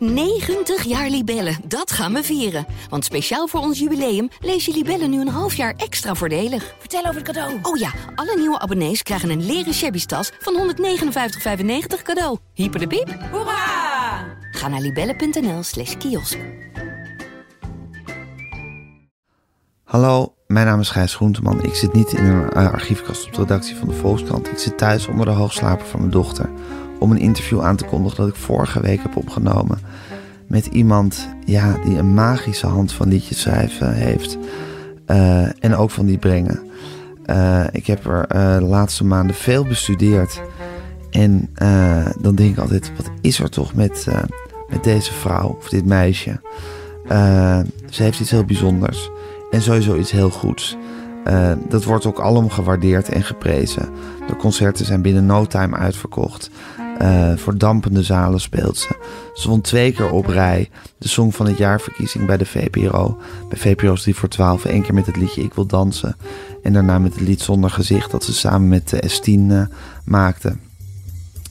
90 jaar Libellen, dat gaan we vieren. Want speciaal voor ons jubileum lees je Libellen nu een half jaar extra voordelig. Vertel over het cadeau. Oh ja, alle nieuwe abonnees krijgen een leren shabby tas van 159,95 cadeau. Hyper de piep. Hoera! Ga naar libellen.nl slash kiosk. Hallo, mijn naam is Gijs Groenteman. Ik zit niet in een eh, archiefkast op de redactie van de Volkskrant. Ik zit thuis onder de hoogslaper van mijn dochter... om een interview aan te kondigen dat ik vorige week heb opgenomen... met iemand ja, die een magische hand van liedjes schrijven heeft... eh, en ook van die brengen. Eh, ik heb er eh, de laatste maanden veel bestudeerd... En dan denk ik altijd, wat is er toch met, met deze vrouw of dit meisje? Ze heeft iets heel bijzonders en sowieso iets heel goeds. Eh, dat wordt ook allemaal gewaardeerd en geprezen. De concerten zijn binnen no time uitverkocht. Eh, voor dampende zalen speelt ze. Ze won twee keer op rij de Song van het Jaarverkiezing bij de VPRO. Bij VPRO's 3 voor 12 één keer met het liedje Ik wil dansen. En daarna met het lied Zonder Gezicht dat ze samen met de S10 eh, maakte.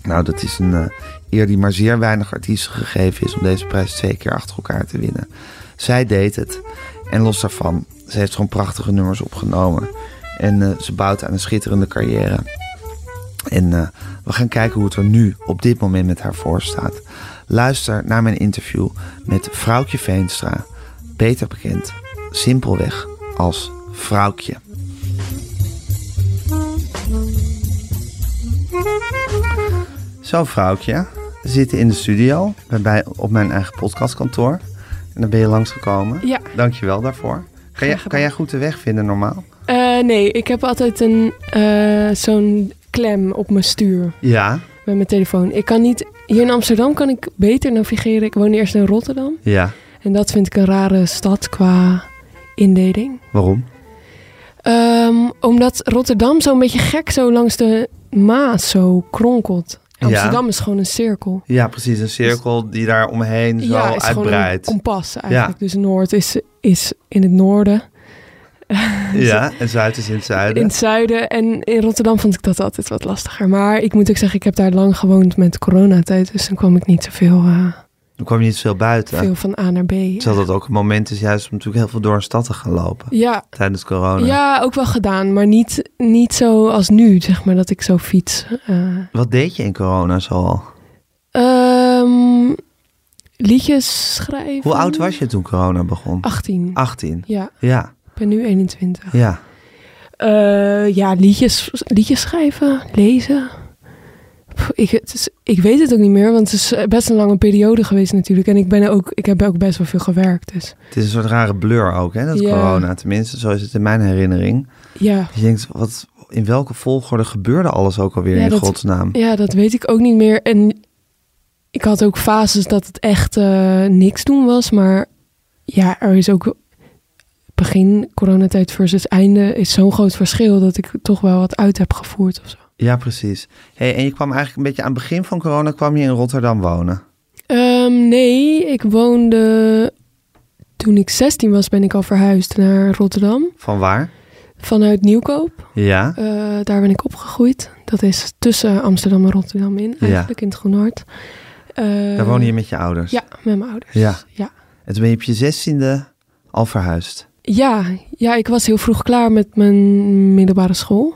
Nou, dat is een eer die maar zeer weinig artiesten gegeven is om deze prijs twee keer achter elkaar te winnen. Zij deed het. En los daarvan, ze heeft gewoon prachtige nummers opgenomen. En eh, ze bouwt aan een schitterende carrière. En eh, we gaan kijken hoe het er nu op dit moment met haar voor staat. Luister naar mijn interview met Vrouwtje Veenstra. Beter bekend simpelweg als Vrouwtje. Zo, vrouwtje. We zitten in de studio bij, bij, op mijn eigen podcastkantoor. En dan ben je langsgekomen. Ja. Dankjewel daarvoor. Kan, jij, kan jij goed de weg vinden normaal? Eh, nee, ik heb altijd een eh, zo'n klem op mijn stuur Ja. met mijn telefoon. Ik kan niet... Hier in Amsterdam kan ik beter navigeren. Ik woon eerst in Rotterdam. Ja. En dat vind ik een rare stad qua indeling. Waarom? Ehm, omdat Rotterdam zo'n beetje gek zo langs de Maas zo kronkelt. Ja. Amsterdam is gewoon een cirkel. Ja, precies. Een cirkel die daar omheen zo ja, is gewoon een uitbreidt. kompas eigenlijk. Dus Noord is, is in het noorden. Ja, en Zuid is in het zuiden. In het zuiden. En in Rotterdam vond ik dat altijd wat lastiger. Maar ik moet ook zeggen, ik heb daar lang gewoond met coronatijd. Dus dan kwam ik niet zoveel uh, Dan kwam je niet veel buiten. veel van A naar B. Terwijl dat ook een moment is juist om natuurlijk heel veel door een stad te gaan lopen. Ja, Tijdens corona. ja, ook wel gedaan. Maar niet, niet zo als nu, zeg maar, dat ik zo fiets. eh. Wat deed je in corona zoal? Ehm, liedjes schrijven. Hoe oud was je toen corona begon? 18. 18. Ja, Ja, ik ben nu 21. ja. Eh, ja, liedjes, liedjes schrijven, lezen. Ik, het is, ik weet het ook niet meer, want het is best een lange periode geweest natuurlijk. En ik, ben ook, ik heb ook best wel veel gewerkt. Dus Het is een soort rare blur ook, hè, dat Ja. corona. Tenminste, zo is het in mijn herinnering. ja, Je denkt, wat, in welke volgorde gebeurde alles ook alweer Ja, in dat- godsnaam? ja, dat weet ik ook niet meer. En ik had ook fases dat het echt eh, niks doen was. Maar ja, er is ook begin coronatijd versus einde is zo'n groot verschil dat ik toch wel wat uit heb gevoerd of zo. Ja, precies. Hey, en je kwam eigenlijk een beetje aan het begin van corona kwam je in Rotterdam wonen. Ehm, nee, ik woonde toen ik 16 was, ben ik al verhuisd naar Rotterdam. Van waar? Vanuit Nieuwkoop. Ja. Eh, daar ben ik opgegroeid. Dat is tussen Amsterdam en Rotterdam in, Ja. eigenlijk in het Groen Hart. Eh, Daar woon je met je ouders. Ja, met mijn ouders. Ja. Ja. En toen ben je op je zestiende al verhuisd. Ja, ja, ik was heel vroeg klaar met mijn middelbare school.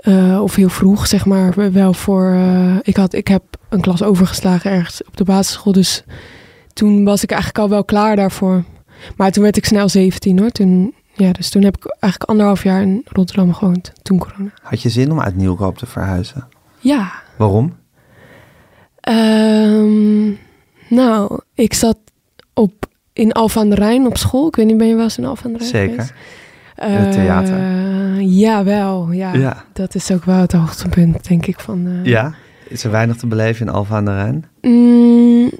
Eh, of heel vroeg, zeg maar. Wel voor. eh, ik, had, ik heb een klas overgeslagen ergens op de basisschool. Dus toen was ik eigenlijk al wel klaar daarvoor. Maar toen werd ik snel 17 hoor. Toen, ja, dus toen heb ik eigenlijk anderhalf jaar in Rotterdam gewoond. Toen corona. Had je zin om uit Nieuwkoop te verhuizen? Ja. Waarom? Ehm, nou, ik zat op, in Alphen aan de Rijn op school. Ik weet niet, ben je wel eens in Alphen aan de Rijn Zeker. geweest? In het theater. Eh, ja, wel. Ja. Ja. Dat is ook wel het hoogtepunt, denk ik. Van, eh, Ja? Is er weinig te beleven in Alphen aan de Rijn? Mm,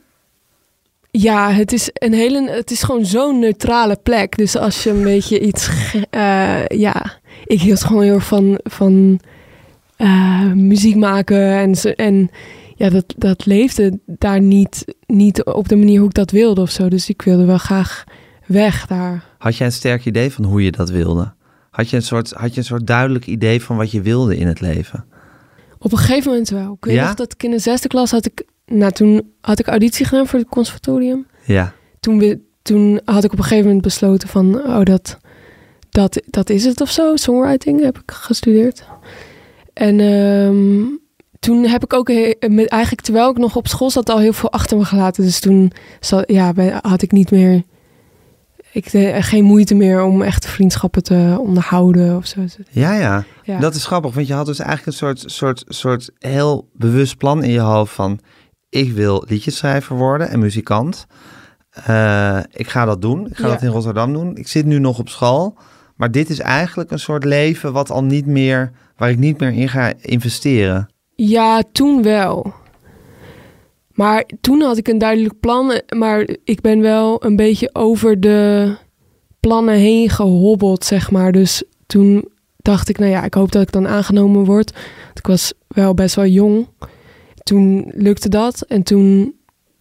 ja, het is, een hele, het is gewoon zo'n neutrale plek. Dus als je een beetje iets... eh, ja, ik hield gewoon heel erg van, van eh, muziek maken. En, en ja, dat, dat leefde daar niet, niet op de manier hoe ik dat wilde of zo. Dus ik wilde wel graag weg daar. Had jij een sterk idee van hoe je dat wilde? Had je een soort, had je een soort duidelijk idee van wat je wilde in het leven? Op een gegeven moment wel. Ik weet Ja? nog dat ik in de zesde klas had ik nou, toen had ik auditie gedaan voor het conservatorium. Ja. Toen, we, toen had ik op een gegeven moment besloten van, oh, dat, dat, dat is het of zo. Songwriting heb ik gestudeerd. En ehm, toen heb ik ook, met, eigenlijk terwijl ik nog op school zat, al heel veel achter me gelaten. Dus toen zat, ja, had ik niet meer, ik deed geen moeite meer om echt vriendschappen te onderhouden of zo. Ja, ja. Ja. Dat is grappig, want je had dus eigenlijk een soort, soort, soort heel bewust plan in je hoofd van... ik wil liedjeschrijver worden en muzikant. Eh, ik ga dat doen. Ik ga Ja. dat in Rotterdam doen. Ik zit nu nog op school. Maar dit is eigenlijk een soort leven wat al niet meer... waar ik niet meer in ga investeren. Ja, toen wel. Maar toen had ik een duidelijk plan. Maar ik ben wel een beetje over de plannen heen gehobbeld, zeg maar. Dus toen dacht ik, nou ja, ik hoop dat ik dan aangenomen word. Ik was wel best wel jong. Toen lukte dat. En toen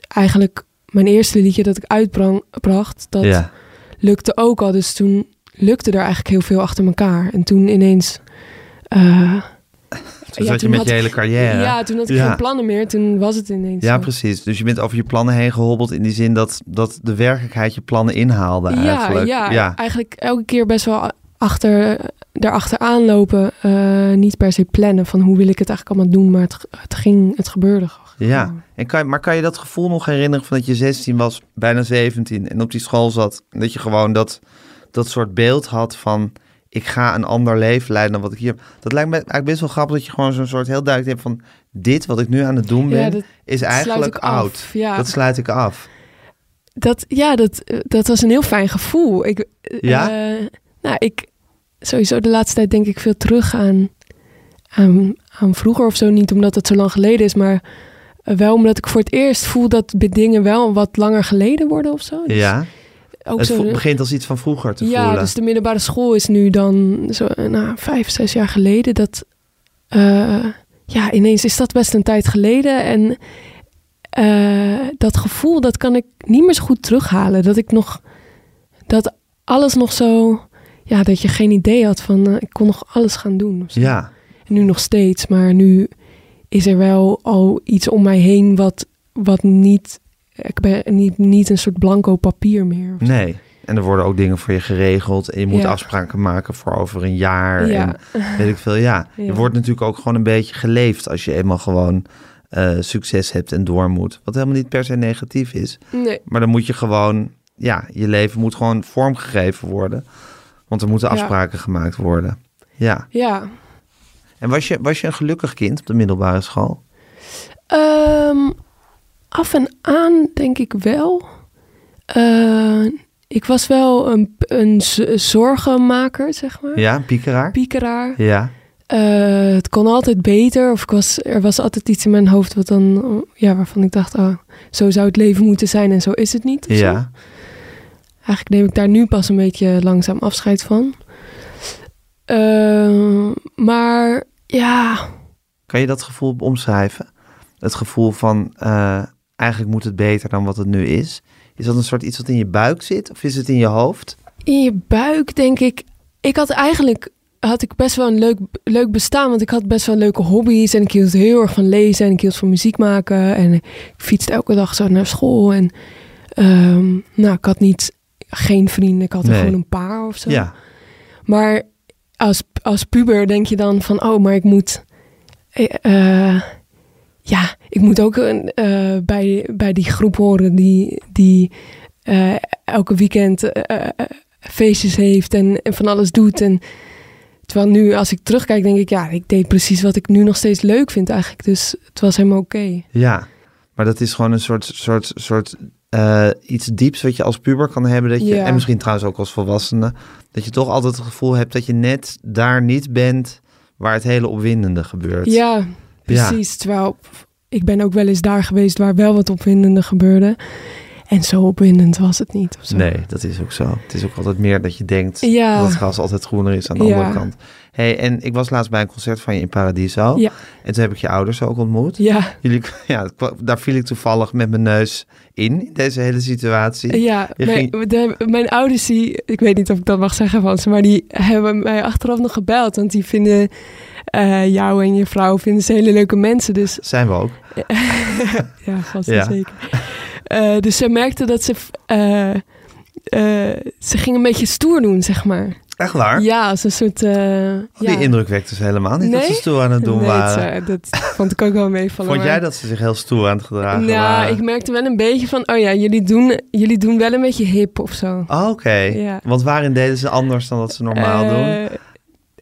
eigenlijk mijn eerste liedje dat ik uitbracht, dat ja. lukte ook al. Dus toen lukte er eigenlijk heel veel achter elkaar. En toen ineens... eh, Toen ja, zat je met had je hele carrière. Ja, toen had ik Ja. geen plannen meer. Toen was het ineens Ja, zo. precies. Dus je bent over je plannen heen gehobbeld in die zin dat, dat de werkelijkheid je plannen inhaalde Ja, eigenlijk. ja, eigenlijk elke keer best wel achter, daarachteraan lopen. eh, niet per se plannen van hoe wil ik het eigenlijk allemaal doen. Maar het, het ging, het gebeurde gewoon. Ja, en kan, je- maar kan je dat gevoel nog herinneren van dat je 16 was, bijna 17 en op die school zat? En dat je gewoon dat, dat soort beeld had van ik ga een ander leven leiden dan wat ik hier heb. Dat lijkt me eigenlijk best wel grappig dat je gewoon zo'n soort heel duidelijk hebt van dit wat ik nu aan het doen ben Ja, dat is eigenlijk oud. Ja, Dat dat, sluit ik af. ja dat, dat was een heel fijn gevoel. Ik, Ja? eh, nou, ik sowieso de laatste tijd denk ik veel terug aan, aan, aan vroeger of zo. Niet omdat het zo lang geleden is, maar wel omdat ik voor het eerst voel dat dingen wel wat langer geleden worden of zo. Dus Ja, ook het zo, begint als iets van vroeger te ja, voelen. dus de middelbare school is nu dan zo, nou, vijf, zes jaar geleden. Dat, eh, ja, ineens is dat best een tijd geleden. En eh, dat gevoel, dat kan ik niet meer zo goed terughalen. Dat ik nog, dat alles nog zo, ja, dat je geen idee had van, eh, ik kon nog alles gaan doen. Ja, En nu nog steeds, maar nu is er wel al iets om mij heen wat, wat niet, ik ben niet, niet een soort blanco papier meer. nee. En er worden ook dingen voor je geregeld. En je moet Ja. afspraken maken voor over een jaar. Ja. En weet ik veel. Ja, je wordt natuurlijk ook gewoon een beetje geleefd als je eenmaal gewoon eh, succes hebt en door moet. Wat helemaal niet per se negatief is. Nee. Maar dan moet je gewoon, ja, je leven moet gewoon vormgegeven worden. Want er moeten afspraken gemaakt worden. Ja. Ja. En was je, was je een gelukkig kind op de middelbare school? Ehm, af en aan denk ik wel. Eh, ik was wel een, een zorgenmaker, zeg maar. Ja, piekeraar? Piekeraar. Ja, Eh, het kon altijd beter. Of ik was, er was altijd iets in mijn hoofd wat dan, ja, waarvan ik dacht, oh, zo zou het leven moeten zijn en zo is het niet. zo. ja. Eigenlijk neem ik daar nu pas een beetje langzaam afscheid van. Eh, maar ja, Kan je dat gevoel omschrijven? Het gevoel van, eigenlijk moet het beter dan wat het nu is. Is dat een soort iets wat in je buik zit? Of is het in je hoofd? in je buik denk ik. Ik had eigenlijk had ik best wel een leuk, leuk bestaan, want ik had best wel leuke hobby's en ik hield heel erg van lezen en ik hield van muziek maken en ik fietste elke dag zo naar school en ehm, nou, ik had niet geen vrienden, ik had er Nee. gewoon een paar of zo. Ja, Maar als, als puber denk je dan van, oh, maar ik moet, eh, eh, ja, ik moet ook een, eh, bij, bij die groep horen die, die eh, elke weekend eh, feestjes heeft en, en van alles doet. En terwijl nu, als ik terugkijk, denk ik, ja, ik deed precies wat ik nu nog steeds leuk vind eigenlijk. Dus het was helemaal oké. ja. Maar dat is gewoon een soort, soort, soort iets dieps wat je als puber kan hebben. Dat je, Ja. En misschien trouwens ook als volwassene. Dat je toch altijd het gevoel hebt dat je net daar niet bent waar het hele opwindende gebeurt. Ja, precies. Terwijl ik ben ook wel eens daar geweest waar wel wat opwindende gebeurde. En zo opwindend was het niet. Nee, dat is ook zo. Het is ook altijd meer dat je denkt Ja. dat het gras altijd groener is aan de Ja. andere kant. hey, en ik was laatst bij een concert van je in Paradiso. Ja. En toen heb ik je ouders ook ontmoet. Ja, Jullie, ja, daar viel ik toevallig met mijn neus in, in deze hele situatie. ja Je mijn, ging- de- mijn ouders, die, ik weet niet of ik dat mag zeggen van ze, maar die hebben mij achteraf nog gebeld. Want die vinden eh, jou en je vrouw vinden ze hele leuke mensen. Dus Zijn we ook. ja, vast Ja. zeker. Eh, dus ze merkte dat ze... eh, ze ging een beetje stoer doen, zeg maar. Echt waar? Ja, als een soort... Oh, Die ja. indruk wekte ze helemaal niet dat Nee? ze stoer aan het doen Nee, waren. eh, dat vond ik ook wel meevallen. Vond maar- jij dat ze zich heel stoer aan het gedragen Nou, waren? ik merkte wel een beetje van... Oh ja, jullie doen, jullie doen wel een beetje hip of zo. Oh, Oké. Ja. Want waarin deden ze anders dan dat ze normaal doen?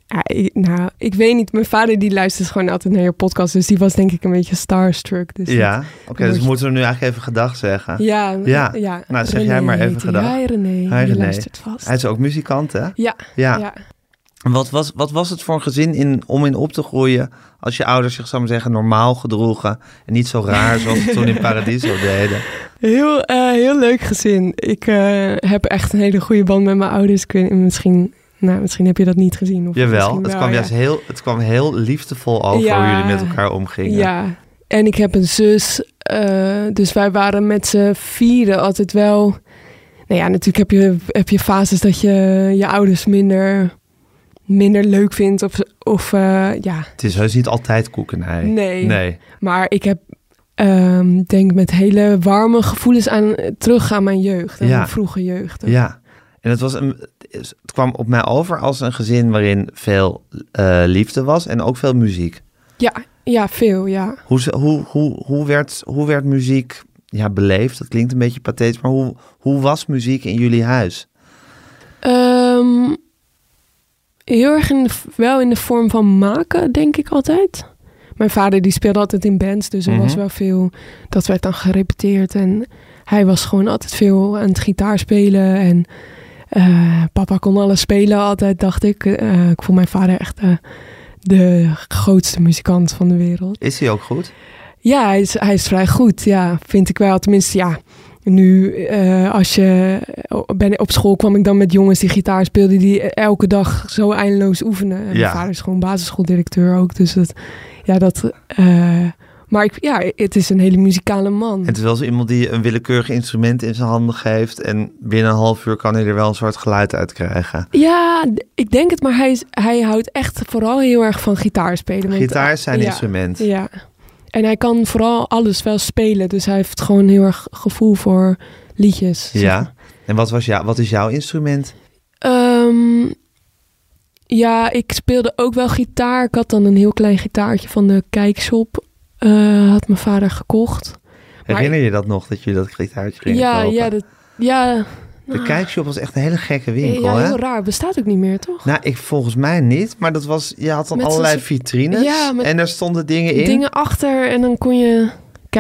Ja, nou, ik weet niet. Mijn vader die luistert gewoon altijd naar je podcast. Dus die was denk ik een beetje starstruck. Dus Ja, oké, dus we je- moeten hem nu eigenlijk even gedag zeggen. ja, Ja. ja. Nou, zeg René jij maar even hij. gedag. Hi René, Hi, die René. luistert vast. Hij is ook muzikant, hè? Ja, Ja. Wat was, wat was het voor een gezin in, om in op te groeien als je ouders zich, zou maar zeggen, normaal gedroegen en niet zo raar zoals ze toen in Paradiso deden? Heel, eh, heel leuk gezin. Ik eh, heb echt een hele goede band met mijn ouders. Ik weet, misschien, nou, misschien heb je dat niet gezien. Of Jawel, het wel, kwam ja. juist heel, het kwam heel liefdevol over Ja. hoe jullie met elkaar omgingen. Ja, en ik heb een zus. eh, dus wij waren met z'n vieren altijd wel... Nou ja, natuurlijk heb je, heb je fases dat je je ouders minder, minder leuk vindt. Of, of eh, ja, Het is heus niet altijd koekenij. nee. Nee. Maar ik heb, ehm, denk met hele warme gevoelens aan terug aan mijn jeugd. Aan Ja. mijn vroege jeugd. Ja. En het, was een, het kwam op mij over als een gezin waarin veel eh, liefde was en ook veel muziek. Ja, ja, veel, ja. Hoe, hoe, hoe, hoe, werd, hoe werd muziek ja, beleefd? Dat klinkt een beetje pathetisch, maar hoe, hoe was muziek in jullie huis? Ehm, heel erg in de, wel in de vorm van maken, denk ik altijd. Mijn vader die speelde altijd in bands, dus er Mhm. was wel veel... Dat werd dan gerepeteerd en hij was gewoon altijd veel aan het gitaar spelen. En eh, papa kon alles spelen altijd, dacht ik. Eh, ik vond mijn vader echt eh, de grootste muzikant van de wereld. Is hij ook goed? Ja, hij is, hij is vrij goed. Ja, vind ik wel. Tenminste, ja. Nu, als je ben, op school kwam ik dan met jongens die gitaar speelden, die elke dag zo eindeloos oefenen. En Ja. Mijn vader is gewoon basisschooldirecteur ook. Dus dat, ja, dat. Maar ik, ja, het is een hele muzikale man. En het is wel zo iemand die een willekeurig instrument in zijn handen geeft en binnen een half uur kan hij er wel een soort geluid uit krijgen. Ja, ik denk het, maar hij, is, hij houdt echt vooral heel erg van gitaar spelen. Gitaar is zijn ja, instrument. Ja. En hij kan vooral alles wel spelen. Dus hij heeft gewoon heel erg gevoel voor liedjes. zeg Ja. En wat, was jou, wat is jouw instrument? Ehm, ja, ik speelde ook wel gitaar. Ik had dan een heel klein gitaartje van de kijkshop. Eh, had mijn vader gekocht. Herinner je dat nog, dat je dat gitaartje ging Ja, kopen? ja, dat, ja. De kijkshop was echt een hele gekke winkel, ja, hè? heel raar. Bestaat ook niet meer, toch? Nou, ik volgens mij niet, maar dat was, je had dan Met allerlei vitrines Ja, en er stonden dingen in. Dingen achter en dan kon je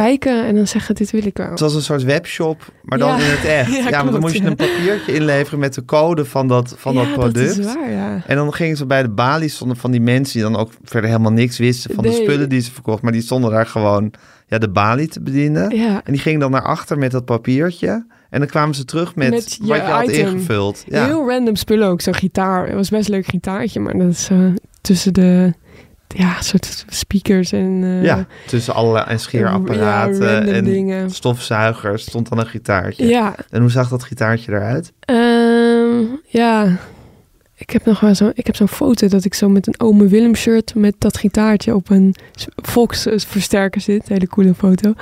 kijken en dan zeggen, dit wil ik wel. Het was een soort webshop, maar dan Ja. in het echt. Ja, Ja, maar dan moest je een papiertje inleveren met de code van dat, van dat ja, product. dat is waar, ja. En dan gingen ze bij de balie stonden van die mensen die dan ook verder helemaal niks wisten van de spullen die ze verkocht. Maar die stonden daar gewoon ja, de balie te bedienen. Ja, En die gingen dan naar achter met dat papiertje. En dan kwamen ze terug met, Met je wat je had item. ingevuld. Ja. heel random spullen ook. Zo'n gitaar. Het was best een leuk gitaartje, maar dat is eh, tussen de ja, soort speakers en... eh, ja, tussen allerlei en scheerapparaten ja, en dingen. stofzuigers stond dan een gitaartje. Ja, En hoe zag dat gitaartje eruit? Ehm, ja. Ik heb nog wel zo, ik heb zo'n foto dat ik zo met een Ome Willem shirt met dat gitaartje op een Fox versterker zit. Hele coole foto.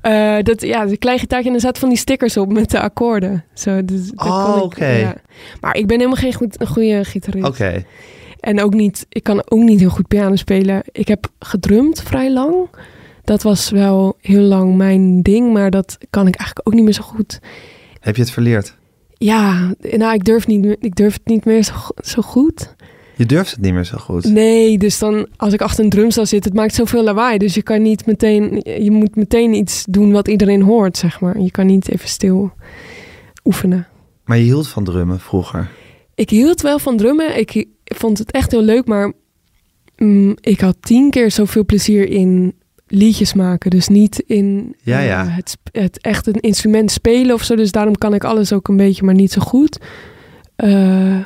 Eh, dat, ja, een klein gitaartje en er zaten van die stickers op met de akkoorden. Zo, dus, Oh, oké. ja. Maar ik ben helemaal geen goed, een goede gitarist. Oké. En ook niet, ik kan ook niet heel goed piano spelen. Ik heb gedrumd vrij lang. Dat was wel heel lang mijn ding, maar dat kan ik eigenlijk ook niet meer zo goed. Heb je het verleerd? Ja, nou, ik durf, niet, ik durf het niet meer zo, zo goed. Je durft het niet meer zo goed. Nee, dus dan als ik achter een drumstel zit, het maakt zoveel lawaai. Dus je kan niet meteen, je moet meteen iets doen wat iedereen hoort, zeg maar. Je kan niet even stil oefenen. Maar je hield van drummen vroeger. Ik hield wel van drummen. Ik vond het echt heel leuk, maar mm, ik had tien keer zoveel plezier in liedjes maken. Dus niet in Ja, eh, het, het echt een instrument spelen of zo. Dus daarom kan ik alles ook een beetje, maar niet zo goed. Eh,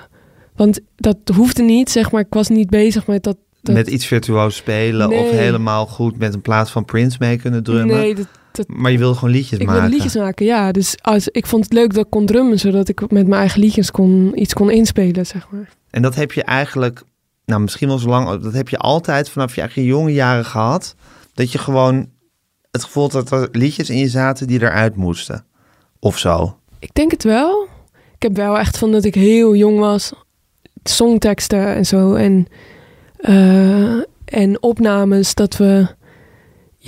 want dat hoefde niet, zeg maar. Ik was niet bezig met dat. dat Met iets virtuoos spelen of helemaal goed met een plaat van Prince mee kunnen drummen. Nee, dat, Maar je wilde gewoon liedjes ik maken. wilde liedjes maken, ja. Dus als, ik vond het leuk dat ik kon drummen, zodat ik met mijn eigen liedjes kon, iets kon inspelen, zeg maar. En dat heb je eigenlijk nou misschien wel zo lang, dat heb je altijd vanaf je eigen jonge jaren gehad, dat je gewoon het gevoel had dat er liedjes in je zaten die eruit moesten. Of zo. Ik denk het wel. Ik heb wel echt van dat ik heel jong was. Songteksten en zo. En, eh, en opnames dat we...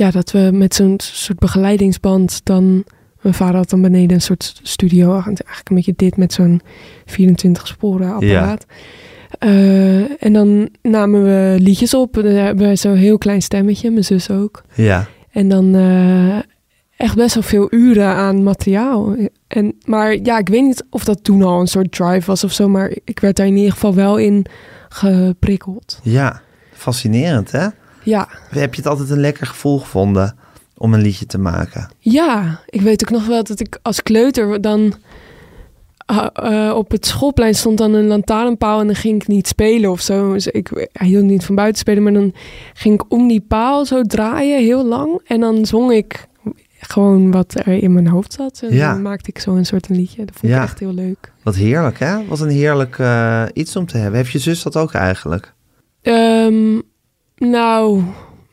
Ja, dat we met zo'n soort begeleidingsband dan... Mijn vader had dan beneden een soort studio. Eigenlijk een beetje dit met zo'n 24 sporen apparaat. Eh, en dan namen we liedjes op. Dan hebben we zo'n heel klein stemmetje. Mijn zus ook. Ja. En dan eh, echt best wel veel uren aan materiaal. En, maar ja, ik weet niet of dat toen al een soort drive was of zo. Maar ik werd daar in ieder geval wel in geprikkeld. Ja, fascinerend hè? Ja. Heb je het altijd een lekker gevoel gevonden om een liedje te maken? Ja, ik weet ook nog wel dat ik als kleuter dan... ah, eh, op het schoolplein stond dan een lantaarnpaal en dan ging ik niet spelen of zo. Dus ik hij hield niet van buiten spelen, maar dan ging ik om die paal zo draaien heel lang. En dan zong ik gewoon wat er in mijn hoofd zat. En Ja. dan maakte ik zo een soort een liedje. Dat vond Ja. ik echt heel leuk. Wat heerlijk hè? Wat een heerlijk eh, iets om te hebben. Heeft je zus dat ook eigenlijk? Ehm, nou,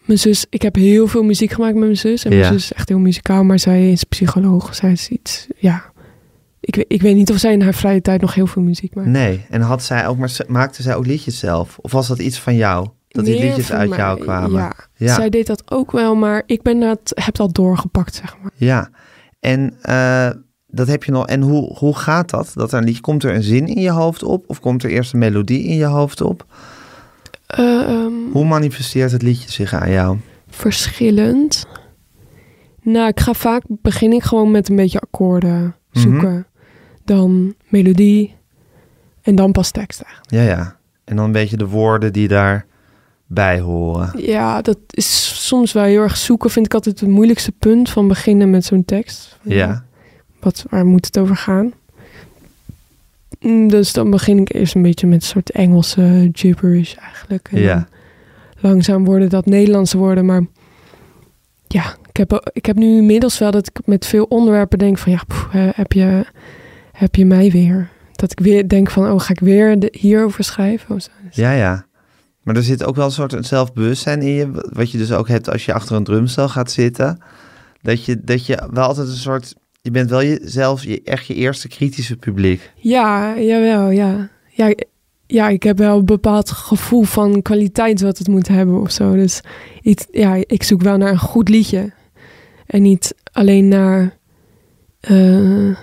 mijn zus, ik heb heel veel muziek gemaakt met mijn zus. En mijn Ja. zus is echt heel muzikaal, maar zij is psycholoog. Zij is iets, ja. Ik, weet- ik weet niet of zij in haar vrije tijd nog heel veel muziek maakt. Nee. En had zij ook, maar maakte zij ook liedjes zelf? Of was dat iets van jou? Dat die Meer liedjes uit mij, jou kwamen? Ja. Ja. zij deed dat ook wel, maar ik ben dat, heb dat doorgepakt, zeg maar. Ja, en eh, dat heb je nog. En hoe, hoe gaat dat? Dat er een liedje, komt er een zin in je hoofd op? Of komt er eerst een melodie in je hoofd op? Eh, ehm, Hoe manifesteert het liedje zich aan jou? verschillend. Nou, ik ga vaak begin ik gewoon met een beetje akkoorden zoeken. Dan melodie en dan pas tekst eigenlijk. Ja, ja. En dan een beetje de woorden die daarbij horen. Ja, dat is soms wel heel erg zoeken. Vind ik altijd het moeilijkste punt van beginnen met zo'n tekst. Ja, Wat, waar moet het over gaan? Mm, Dus dan begin ik eerst een beetje met een soort Engelse gibberish eigenlijk. En Ja. langzaam worden dat Nederlandse woorden. Maar ja, ik heb, ik heb nu inmiddels wel dat ik met veel onderwerpen denk van... Ja, poeh, heb, je, heb je mij weer? Dat ik weer denk van, oh, ga ik weer de, hierover schrijven? Of zo. Dus- ja, ja. Maar er zit ook wel een soort zelfbewustzijn in je. Wat je dus ook hebt als je achter een drumstel gaat zitten. Dat je, dat je wel altijd een soort... Je bent wel jezelf je, echt je eerste kritische publiek. Ja, jawel, ja. Ja, ja, ik heb wel een bepaald gevoel van kwaliteit wat het moet hebben of zo. Dus iets, ja, ik zoek wel naar een goed liedje. En niet alleen naar... eh,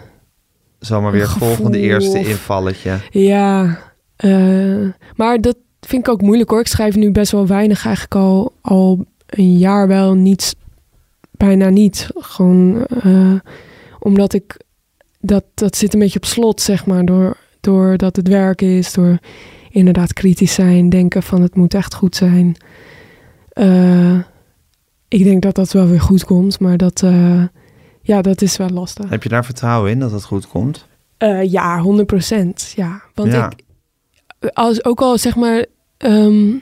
Zomaar weer het Gevoel volgende eerste of- invalletje. ja, eh, maar dat vind ik ook moeilijk hoor. Ik schrijf nu best wel weinig, eigenlijk al, al een jaar wel niets, bijna niet. Gewoon eh, omdat ik, dat, dat zit een beetje op slot zeg maar, door, doordat het werk is, door inderdaad kritisch zijn, denken van het moet echt goed zijn. Eh, ik denk dat dat wel weer goed komt, maar dat, eh, ja, dat is wel lastig. Heb je daar vertrouwen in dat het goed komt? Eh, ja, 100 procent. Ja, want Ja. ik, als, ook al zeg maar, ehm,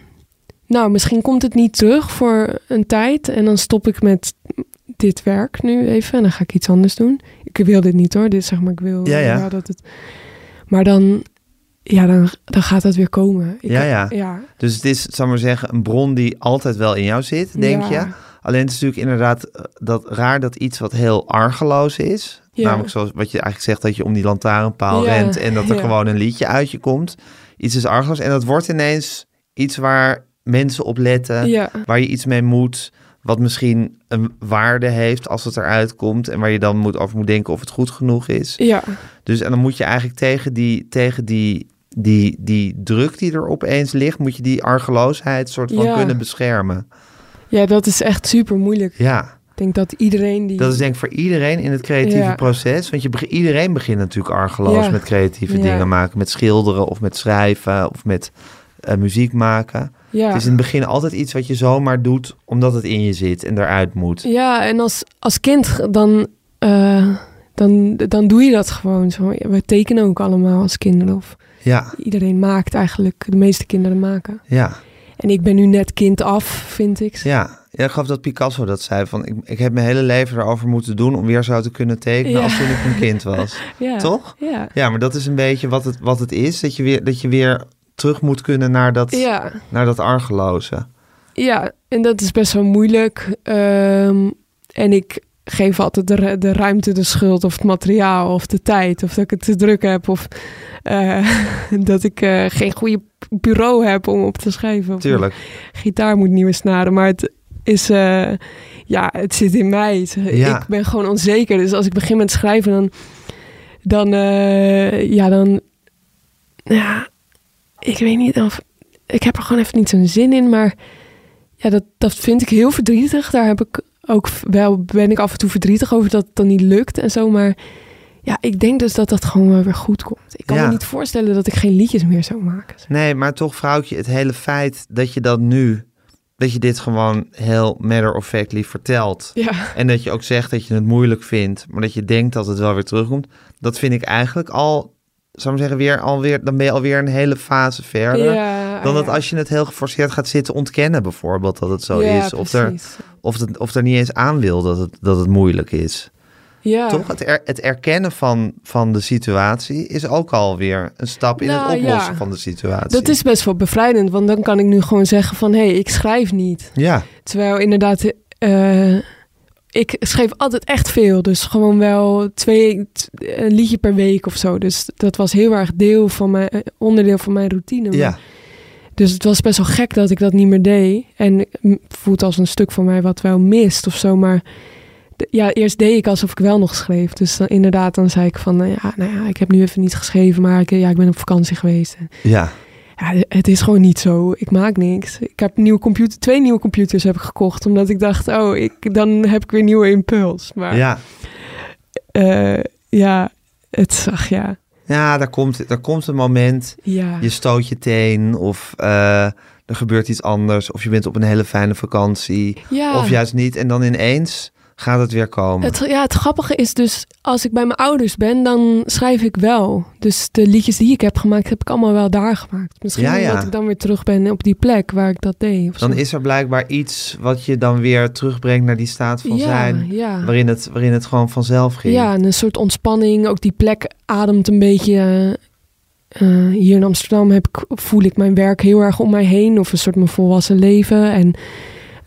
nou, misschien komt het niet terug voor een tijd en dan stop ik met dit werk nu even en dan ga ik iets anders doen. Ik wil dit niet hoor, dit zeg maar, ik wil Ja, ja. dat het. Maar dan, ja, dan, dan gaat het weer komen. Ik, Ja, ja. ja. Dus het is, zal ik maar zeggen, een bron die altijd wel in jou zit, denk Ja. je. Alleen het is natuurlijk inderdaad eh, dat raar dat iets wat heel argeloos is. Ja. Namelijk zoals wat je eigenlijk zegt, dat je om die lantaarnpaal rent en dat er gewoon een liedje uit je komt. Iets is argeloos en dat wordt ineens iets waar mensen op letten, waar je iets mee moet, wat misschien een waarde heeft als het eruit komt en waar je dan moet over moet denken of het goed genoeg is. Ja, Dus en dan moet je eigenlijk tegen die, tegen die, die, die druk die er opeens ligt, moet je die argeloosheid soort van Ja. kunnen beschermen. ja, dat is echt super moeilijk. Ja, Ik denk dat iedereen die. dat is denk ik voor iedereen in het creatieve Ja. proces. Want je, beg- iedereen begint natuurlijk argeloos Ja. met creatieve dingen maken. Met schilderen of met schrijven of met eh, muziek maken. Ja. Het is in het begin altijd iets wat je zomaar doet omdat het in je zit en eruit moet. Ja, en als, als kind dan, eh, dan, dan doe je dat gewoon zo. We tekenen ook allemaal als kinderen. Of Ja, iedereen maakt eigenlijk, de meeste kinderen maken. ja, En ik ben nu net kind af, vind ik. ja. Ja, ik geloof dat Picasso dat zei. Van, ik, ik heb mijn hele leven erover moeten doen om weer zo te kunnen tekenen Ja. als toen ik een kind was. Ja. Toch? Ja. Ja, maar dat is een beetje wat het, wat het is. Dat je weer, dat je weer terug moet kunnen naar dat, Ja, naar dat argeloze. ja, en dat is best wel moeilijk. Ehm, en ik geef altijd de, de ruimte, de schuld of het materiaal of de tijd. Of dat ik het te druk heb of eh, dat ik eh, geen goede bureau heb om op te schrijven. Tuurlijk. gitaar moet nieuwe snaren. Maar het is, eh, ja, het zit in mij. Ja. Ik ben gewoon onzeker. Dus als ik begin met schrijven, dan, dan, ja, dan, ja, ik weet niet of, ik heb er gewoon even niet zo'n zin in. Maar ja, dat, dat vind ik heel verdrietig. Daar heb ik ook wel, ben ik af en toe verdrietig over dat het dan niet lukt en zo. Maar ja, ik denk dus dat dat gewoon wel weer goed komt. Ik kan Ja. me niet voorstellen dat ik geen liedjes meer zou maken. Nee, maar toch, vrouwtje, het hele feit dat je dat nu, dat je dit gewoon heel matter of factly vertelt. Ja, En dat je ook zegt dat je het moeilijk vindt, maar dat je denkt dat het wel weer terugkomt. Dat vind ik eigenlijk al, zou ik zeggen, weer alweer, dan ben je alweer een hele fase verder. ja Dan dat ja. als je het heel geforceerd gaat zitten ontkennen, bijvoorbeeld, dat het zo Ja, is. Of er, of, het, of er niet eens aan wil dat het, dat het moeilijk is. Ja. Toch? Het, er, het erkennen van, van de situatie is ook alweer een stap in Nou, het oplossen ja. van de situatie. Dat is best wel bevrijdend, want dan kan ik nu gewoon zeggen van... hé, hey, ik schrijf niet. Ja, Terwijl inderdaad, eh, ik schreef altijd echt veel. Dus gewoon wel twee, een liedje per week of zo. Dus dat was heel erg deel van mijn, eh, onderdeel van mijn routine. Maar- ja, Dus het was best wel gek dat ik dat niet meer deed. En het voelt als een stuk van mij wat wel mist of zo. Maar ja, eerst deed ik alsof ik wel nog schreef. Dus dan, inderdaad, dan zei ik van... nou ja, nou ja, ik heb nu even niet geschreven, maar ik, ja, ik ben op vakantie geweest. Ja. Ja, het is gewoon niet zo. Ik maak niks. Ik heb nieuwe computer, twee nieuwe computers heb ik gekocht. Omdat ik dacht, oh, ik, dan heb ik weer nieuwe impuls. Maar ja, ja. ja het zag, ja. Ja, daar komt, daar komt een moment, Ja, je stoot je teen of eh, er gebeurt iets anders. Of je bent op een hele fijne vakantie. ja. Of juist niet. En dan ineens gaat het weer komen. Het, ja, het grappige is dus, als ik bij mijn ouders ben, dan schrijf ik wel. Dus de liedjes die ik heb gemaakt, heb ik allemaal wel daar gemaakt. Misschien Ja, ja. omdat ik dan weer terug ben op die plek waar ik dat deed. Of Dan is er blijkbaar iets wat je dan weer terugbrengt naar die staat van ja, zijn. Ja. Waarin het, waarin het gewoon vanzelf ging. Ja, en een soort ontspanning. Ook die plek ademt een beetje. eh, eh, hier in Amsterdam heb ik, voel ik mijn werk heel erg om mij heen. Of een soort mijn volwassen leven. En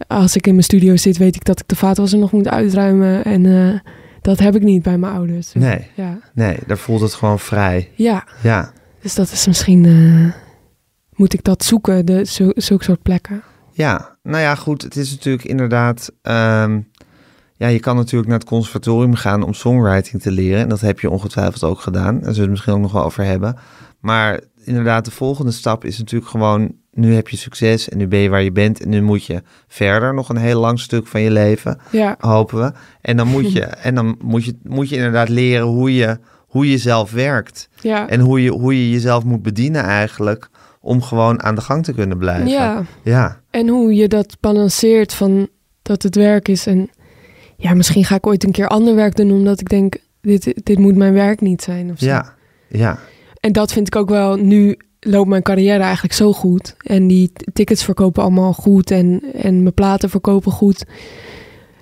als ik in mijn studio zit, weet ik dat ik de vaatwasser nog moet uitruimen. En eh, dat heb ik niet bij mijn ouders. Dus, Nee, Ja. nee, daar voelt het gewoon vrij. ja, Ja, dus dat is misschien... eh, moet ik dat zoeken, de, zo, zulke soort plekken. ja. Nou ja, goed. Het is natuurlijk inderdaad... ehm, ja, je kan natuurlijk naar het conservatorium gaan om songwriting te leren. En dat heb je ongetwijfeld ook gedaan. Daar zullen we het misschien ook nog wel over hebben. Maar inderdaad, de volgende stap is natuurlijk gewoon... Nu heb je succes en nu ben je waar je bent. En nu moet je verder nog een heel lang stuk van je leven. Ja, hopen we. En dan moet je, en dan moet je, moet je inderdaad leren hoe je, hoe je zelf werkt. ja. En hoe je, hoe je jezelf moet bedienen eigenlijk. Om gewoon aan de gang te kunnen blijven. ja. Ja, En hoe je dat balanceert van dat het werk is. En ja, misschien ga ik ooit een keer ander werk doen, omdat ik denk, dit, dit moet mijn werk niet zijn. Of zo. ja, ja. En dat vind ik ook wel, nu loopt mijn carrière eigenlijk zo goed. En die tickets verkopen allemaal goed en, en mijn platen verkopen goed.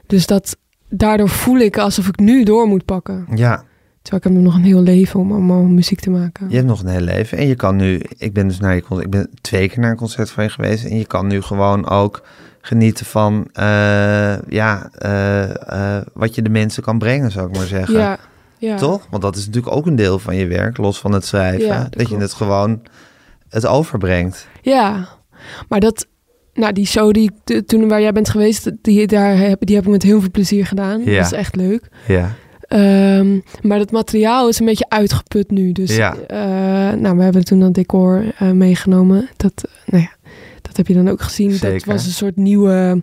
Dus dat, daardoor voel ik alsof ik nu door moet pakken. ja. Terwijl ik heb nog een heel leven om allemaal muziek te maken. Je hebt nog een heel leven. En je kan nu, ik ben dus naar je concert, ik ben twee keer naar een concert van je geweest. En je kan nu gewoon ook genieten van, eh, ja, eh, eh, wat je de mensen kan brengen, zou ik maar zeggen. ja, ja. Toch? Want dat is natuurlijk ook een deel van je werk, los van het schrijven. Ja, dat dat je het gewoon het overbrengt. Ja, maar dat, nou die show die toen waar jij bent geweest, die, daar heb, die heb ik met heel veel plezier gedaan. Ja. Dat is echt leuk. Ja. Ehm, maar dat materiaal is een beetje uitgeput nu. Dus Ja. eh, nou, we hebben toen dat decor eh, meegenomen. Dat, nou ja, dat heb je dan ook gezien. Dat Zeker. was een soort nieuwe,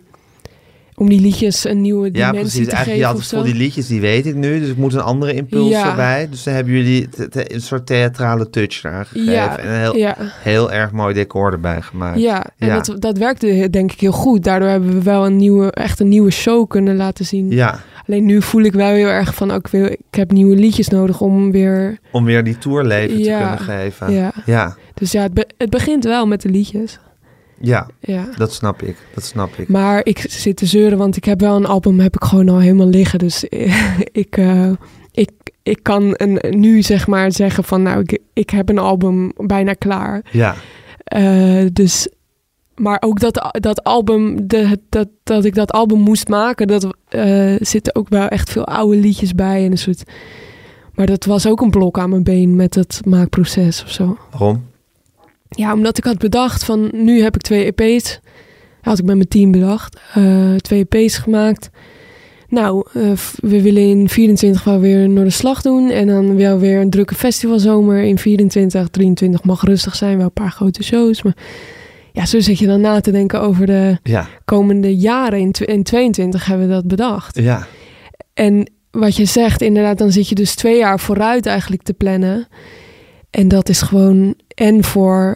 om die liedjes een nieuwe Ja, dimensie precies. te Eigenlijk, geven zo. voor die liedjes, die weet ik nu. Dus ik moet een andere impuls Ja. erbij. Dus dan hebben jullie een soort theatrale touch gegeven. Ja, En een heel, ja. heel erg mooi decor erbij gemaakt. Ja, en Ja. Dat, dat werkte denk ik heel goed. Daardoor hebben we wel een nieuwe, echt een nieuwe show kunnen laten zien. Ja, Alleen nu voel ik wel heel erg van, ook wil, ik heb nieuwe liedjes nodig om weer... om weer die tourleven Ja. te kunnen geven. Ja. Ja, Dus ja, het, be- het begint wel met de liedjes. Ja, Ja. dat snap ik. Dat snap ik. Maar ik zit te zeuren, want ik heb wel een album, heb ik gewoon al helemaal liggen. Dus ik, eh, ik, ik kan een, nu zeg maar zeggen van, nou, ik, ik heb een album bijna klaar. Ja, Eh, dus, maar ook dat, dat album, de, dat, dat ik dat album moest maken, dat eh, zitten ook wel echt veel oude liedjes bij en een soort. Maar dat was ook een blok aan mijn been met het maakproces of zo. Waarom? Ja, omdat ik had bedacht van nu heb ik twee EP's. Had ik met mijn team bedacht. eh, twee EP's gemaakt. Nou, eh, we willen in 24 wel weer Noorderslag doen. En dan wel weer een drukke festivalzomer in 24. 23 mag rustig zijn, wel een paar grote shows. Maar ja, zo zit je dan na te denken over de Ja, komende jaren. In, in 22 hebben we dat bedacht. ja, En wat je zegt, inderdaad, dan zit je dus twee jaar vooruit eigenlijk te plannen. En dat is gewoon, en voor,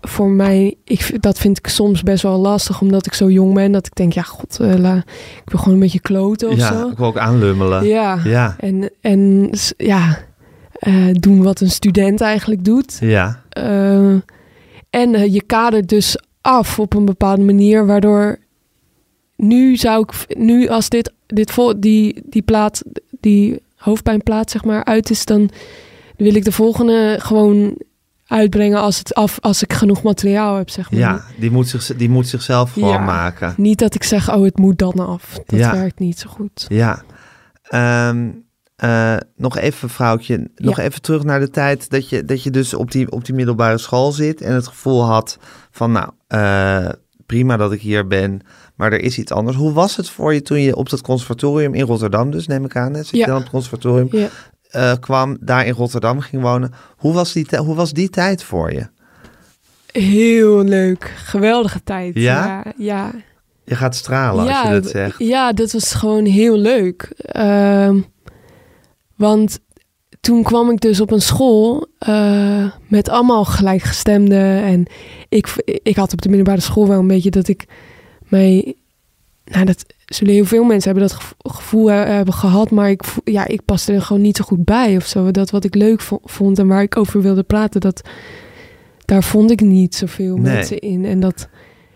voor mij, ik, dat vind ik soms best wel lastig, omdat ik zo jong ben. Dat ik denk, ja, god, la, ik wil gewoon een beetje kloten of ja. zo. Ik wil ook aanlummelen. Ja, ja, en, en ja, eh, doen wat een student eigenlijk doet. ja. Eh, en je kadert dus af op een bepaalde manier, waardoor nu zou ik, nu als dit, dit vol, die, die plaat, die hoofdpijnplaat zeg maar uit is, dan wil ik de volgende gewoon uitbrengen als, het af, als ik genoeg materiaal heb, zeg maar. Ja, die moet, zich, die moet zichzelf gewoon Ja. maken. Niet dat ik zeg, oh, het moet dan af. Dat Ja. werkt niet zo goed. Ja. Ehm, eh, nog even, vrouwtje. Nog Ja. even terug naar de tijd dat je, dat je dus op die, op die middelbare school zit. En het gevoel had van, nou, eh, prima dat ik hier ben. Maar er is iets anders. Hoe was het voor je toen je op dat conservatorium in Rotterdam, dus neem ik aan, hè? Zit je dan op het conservatorium, Eh, kwam, daar in Rotterdam ging wonen. Hoe was die, hoe was die tijd voor je? Heel leuk. Geweldige tijd. Ja? Ja, ja. Je gaat stralen als je dat zegt. Ja, dat was gewoon heel leuk. Ehm, want toen kwam ik dus op een school eh, met allemaal gelijkgestemden. En ik, ik had op de middelbare school wel een beetje dat ik mij... Nou, dat zullen heel veel mensen hebben dat gevo- gevoel he- hebben gehad. Maar ik, ja, ik paste er gewoon niet zo goed bij of zo. Dat wat ik leuk vo- vond en waar ik over wilde praten, dat, daar vond ik niet zoveel Nee. mensen in. En dat...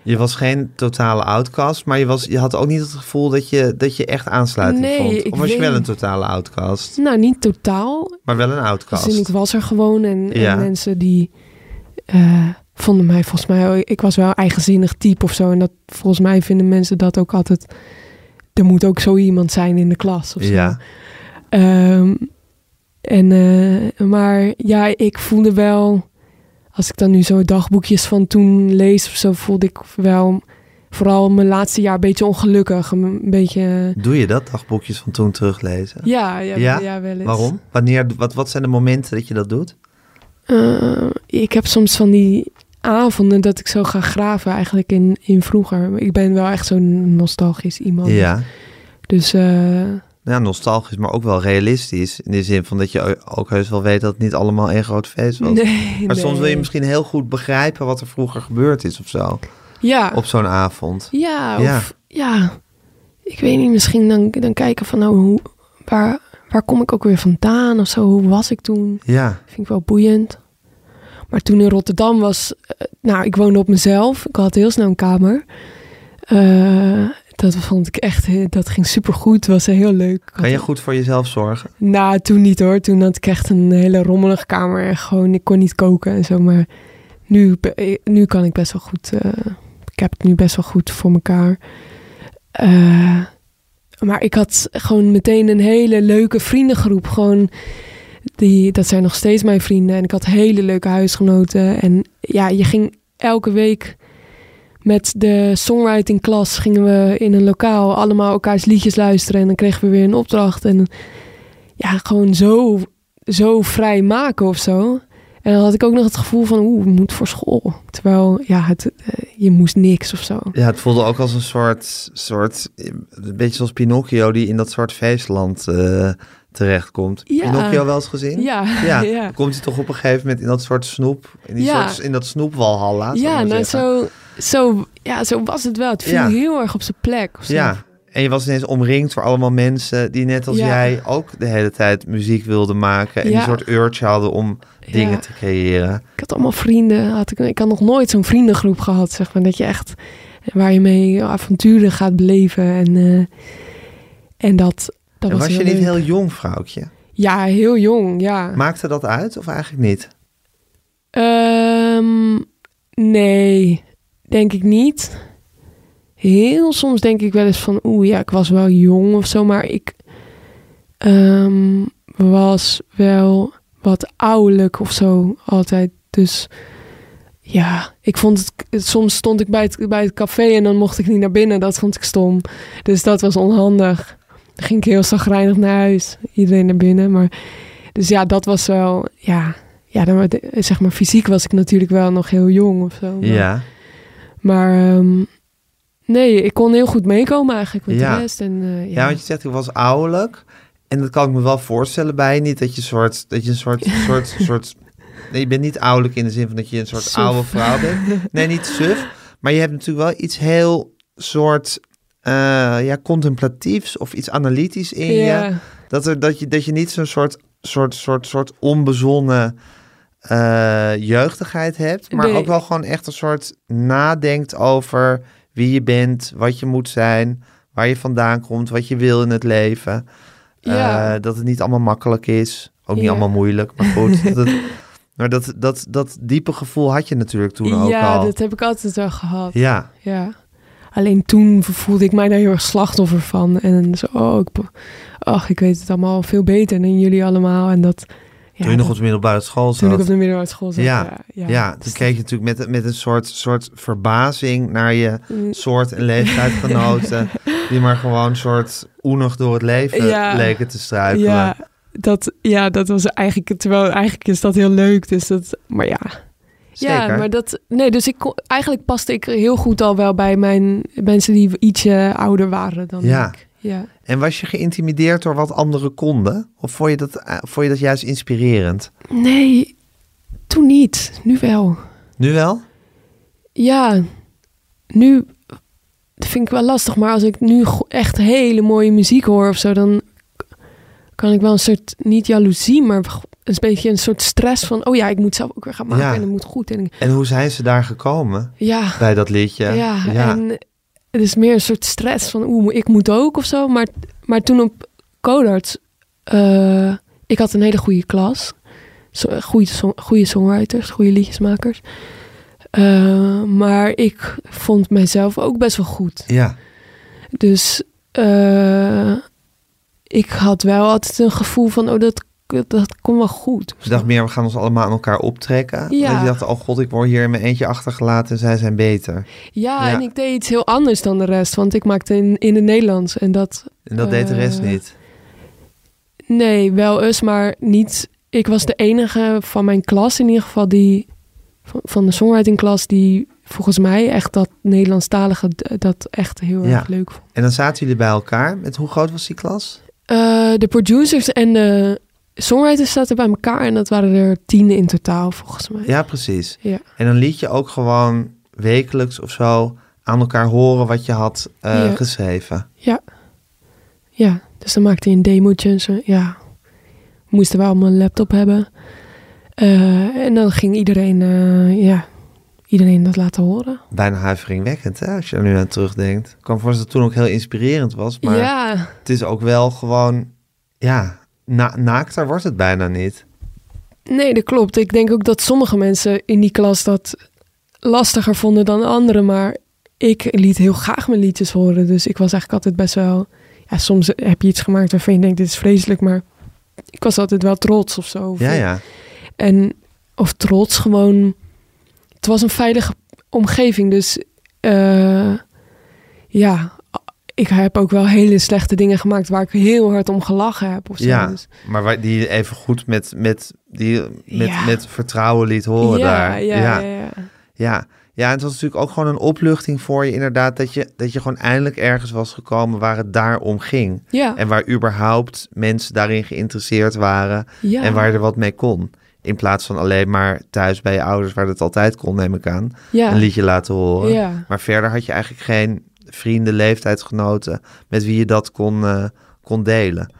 Je was geen totale outcast, maar je, was, je had ook niet het gevoel dat je, dat je echt aansluiting Nee, vond. Of was je wel een totale outcast, Nou, niet totaal. maar wel een outcast. Dus ik was er gewoon en, en Ja. mensen die eh, vonden mij volgens mij, ik was wel eigenzinnig type of zo. En dat volgens mij vinden mensen dat ook altijd. Er moet ook zo iemand zijn in de klas of zo. Ja, Ehm, en, eh, maar ja, ik voelde wel, als ik dan nu zo dagboekjes van toen lees of zo, voelde ik wel vooral mijn laatste jaar een beetje ongelukkig. Een beetje. doe je dat, dagboekjes van toen teruglezen? Ja, ja, Ja? ja? wel eens. Waarom? Wanneer, wat, wat zijn de momenten dat je dat doet? Eh, ik heb soms van die avonden dat ik zo ga graven eigenlijk in, in vroeger. Ik ben wel echt zo'n nostalgisch iemand. Ja, Dus eh, ja, nostalgisch, maar ook wel realistisch. In de zin van dat je ook heus wel weet dat het niet allemaal één groot feest was. nee, Maar soms wil je misschien heel goed begrijpen wat er vroeger gebeurd is of zo. Ja, Op zo'n avond. ja, Ja. of ja, ik weet niet, misschien dan, dan kijken van nou, hoe, waar, waar kom ik ook weer vandaan of zo. Hoe was ik toen? Ja, Vind ik wel boeiend. Maar toen in Rotterdam was, eh, nou, ik woonde op mezelf. Ik had heel snel een kamer. Eh, dat vond ik echt, dat ging supergoed. was heel leuk. Kan je goed voor jezelf zorgen? Nou, toen niet hoor. Toen had ik echt een hele rommelige kamer. En gewoon, ik kon niet koken en zo. Maar nu, nu kan ik best wel goed. eh, ik heb het nu best wel goed voor mekaar. Maar ik had gewoon meteen een hele leuke vriendengroep. Gewoon, die, dat zijn nog steeds mijn vrienden. En ik had hele leuke huisgenoten. En ja, je ging elke week met de songwriting klas gingen we in een lokaal allemaal elkaars liedjes luisteren. En dan kregen we weer een opdracht. En ja, gewoon zo, zo vrij maken of zo. En dan had ik ook nog het gevoel van, oeh, moet voor school. Terwijl, ja, het, eh, je moest niks of zo. Ja, het voelde ook als een soort, soort een beetje zoals Pinocchio die in dat soort feestland eh, terechtkomt. Ja. Pinocchio wel eens gezien? Ja, Ja, ja. komt hij toch op een gegeven moment in dat soort snoep, in, die Ja. soort, in dat snoepwalhalla. Ja, nou zo, zo, ja, zo was het wel. Het viel heel erg op zijn plek. Ja, en je was ineens omringd door allemaal mensen die net als jij ook de hele tijd muziek wilden maken. En een soort urge hadden om dingen te creëren. Ik had allemaal vrienden. Had ik, ik had nog nooit zo'n vriendengroep gehad, zeg maar. Dat je echt, waar je mee avonturen gaat beleven. En, eh, en dat, dat en was, was je niet heel jong, vrouwtje? Ja, heel jong, ja. Maakte dat uit of eigenlijk niet? Ehm, Nee, denk ik niet. Heel soms denk ik wel eens van, oeh ja, ik was wel jong of zo, maar ik ehm, was wel wat ouderlijk of zo altijd. Dus ja, ik vond het, soms stond ik bij het, bij het café en dan mocht ik niet naar binnen. Dat vond ik stom. Dus dat was onhandig. Dan ging ik heel zagrijnig naar huis. Iedereen naar binnen. Maar, dus ja, dat was wel, ja, ja dan, zeg maar fysiek was ik natuurlijk wel nog heel jong of zo. Maar, Ja. maar ehm, nee, ik kon heel goed meekomen eigenlijk met Ja. de rest. En, eh, Ja, ja. want je zegt, ik was ouderlijk. En dat kan ik me wel voorstellen bij. Niet dat je, soort, dat je een soort, soort, soort... Nee, je bent niet ouderlijk in de zin van dat je een soort Suf. oude vrouw bent. Nee, niet suf. Maar je hebt natuurlijk wel iets heel soort... eh, ja, contemplatiefs of iets analytisch in je. ja. Dat, er, dat, je, dat je niet zo'n soort, soort, soort, soort onbezonnen eh, jeugdigheid hebt. Maar Nee. ook wel gewoon echt een soort nadenkt over wie je bent, wat je moet zijn, waar je vandaan komt, wat je wil in het leven. Ja. Eh, dat het niet allemaal makkelijk is. Ook niet Ja. allemaal moeilijk, maar goed. dat, het- maar dat, dat, dat diepe gevoel had je natuurlijk toen ook ja, al. dat heb ik altijd wel gehad. Ja, Ja. Alleen toen voelde ik mij daar heel erg slachtoffer van. En zo, oh, ik, ach, ik weet het allemaal veel beter dan jullie allemaal. En dat, ja, toen je nog op de middelbare school toen ik zat. op de middelbare school zat. Ja, Ja, ja. Ja, Dus toen keek je natuurlijk met, met een soort, soort verbazing naar je Mm. soort en leeftijdgenoten. die maar gewoon soort oenig door het leven leken te struikelen. Ja, dat, ja, dat was eigenlijk, terwijl eigenlijk is dat heel leuk. Dus dat, maar ja. Zeker. Ja, maar dat, nee, dus ik kon, eigenlijk paste ik heel goed al wel bij mijn mensen die ietsje ouder waren dan Ja. ik. Ja. En was je geïntimideerd door wat anderen konden? Of vond je dat, eh, vond je dat juist inspirerend? Nee, toen niet. Nu wel. Nu wel? Ja, nu vind ik wel lastig, maar als ik nu echt hele mooie muziek hoor of zo, dan kan ik wel een soort, niet jaloezie, maar een beetje een soort stress van, oh ja, ik moet zelf ook weer gaan maken Ja. en het moet goed. En En hoe zijn ze daar gekomen ja, bij dat liedje? ja, en het is meer een soort stress van, oeh, ik moet ook of zo. Maar, maar toen op Codarts, eh, ik had een hele goede klas. Zo- Goede, song, goede songwriters, goede liedjesmakers. Eh, maar ik vond mijzelf ook best wel goed. ja. Dus eh, ik had wel altijd een gevoel van, oh, dat, dat komt wel goed. Je dacht meer, we gaan ons allemaal aan elkaar optrekken. Ja. Je dacht, oh god, ik word hier in mijn eentje achtergelaten en zij zijn beter. Ja, Ja. en ik deed iets heel anders dan de rest, want ik maakte in, in het Nederlands. En dat, En dat deed de rest Eh, niet. Nee, wel eens, maar niet. Ik was de enige van mijn klas in ieder geval die van, van de songwriting-klas die volgens mij echt dat Nederlandstalige dat echt heel Ja. erg leuk vond. En dan zaten jullie bij elkaar. Met hoe groot was die klas? Eh, de producers en de songwriters zaten bij elkaar en dat waren er tien in totaal volgens mij. Ja, precies. Ja. En dan liet je ook gewoon wekelijks of zo aan elkaar horen wat je had eh, Ja. geschreven. Ja, dus dan maakte hij een demootje en zo. Ja, we moesten wel allemaal een laptop hebben. Eh, en dan ging iedereen, eh, ja, iedereen dat laten horen. Bijna huiveringwekkend, hè, als je er nu aan terugdenkt. Ik kan me voorstellen dat het toen ook heel inspirerend was. Maar Ja, het is ook wel gewoon, ja, na naakter wordt het bijna niet. Nee, dat klopt. Ik denk ook dat sommige mensen in die klas dat lastiger vonden dan anderen. Maar ik liet heel graag mijn liedjes horen. Dus ik was eigenlijk altijd best wel... Ja, soms heb je iets gemaakt waarvan je denkt, dit is vreselijk. Maar ik was altijd wel trots of zo. Of- Ja, ja. En, of trots gewoon... Het was een veilige omgeving. Dus eh, ja, ik heb ook wel hele slechte dingen gemaakt... waar ik heel hard om gelachen heb of zo. Ja, Dus- maar waar, die je even goed met, met, die, met, Ja. met vertrouwen liet horen ja, daar. ja, ja, ja. Ja. ja, en het was natuurlijk ook gewoon een opluchting voor je inderdaad... dat je, dat je gewoon eindelijk ergens was gekomen waar het daar om ging. ja. En waar überhaupt mensen daarin geïnteresseerd waren... ja. en waar je er wat mee kon. In plaats van alleen maar thuis bij je ouders... waar het altijd kon, neem ik aan, ja. een liedje laten horen. Ja. Maar verder had je eigenlijk geen vrienden, leeftijdsgenoten... met wie je dat kon, eh, kon delen.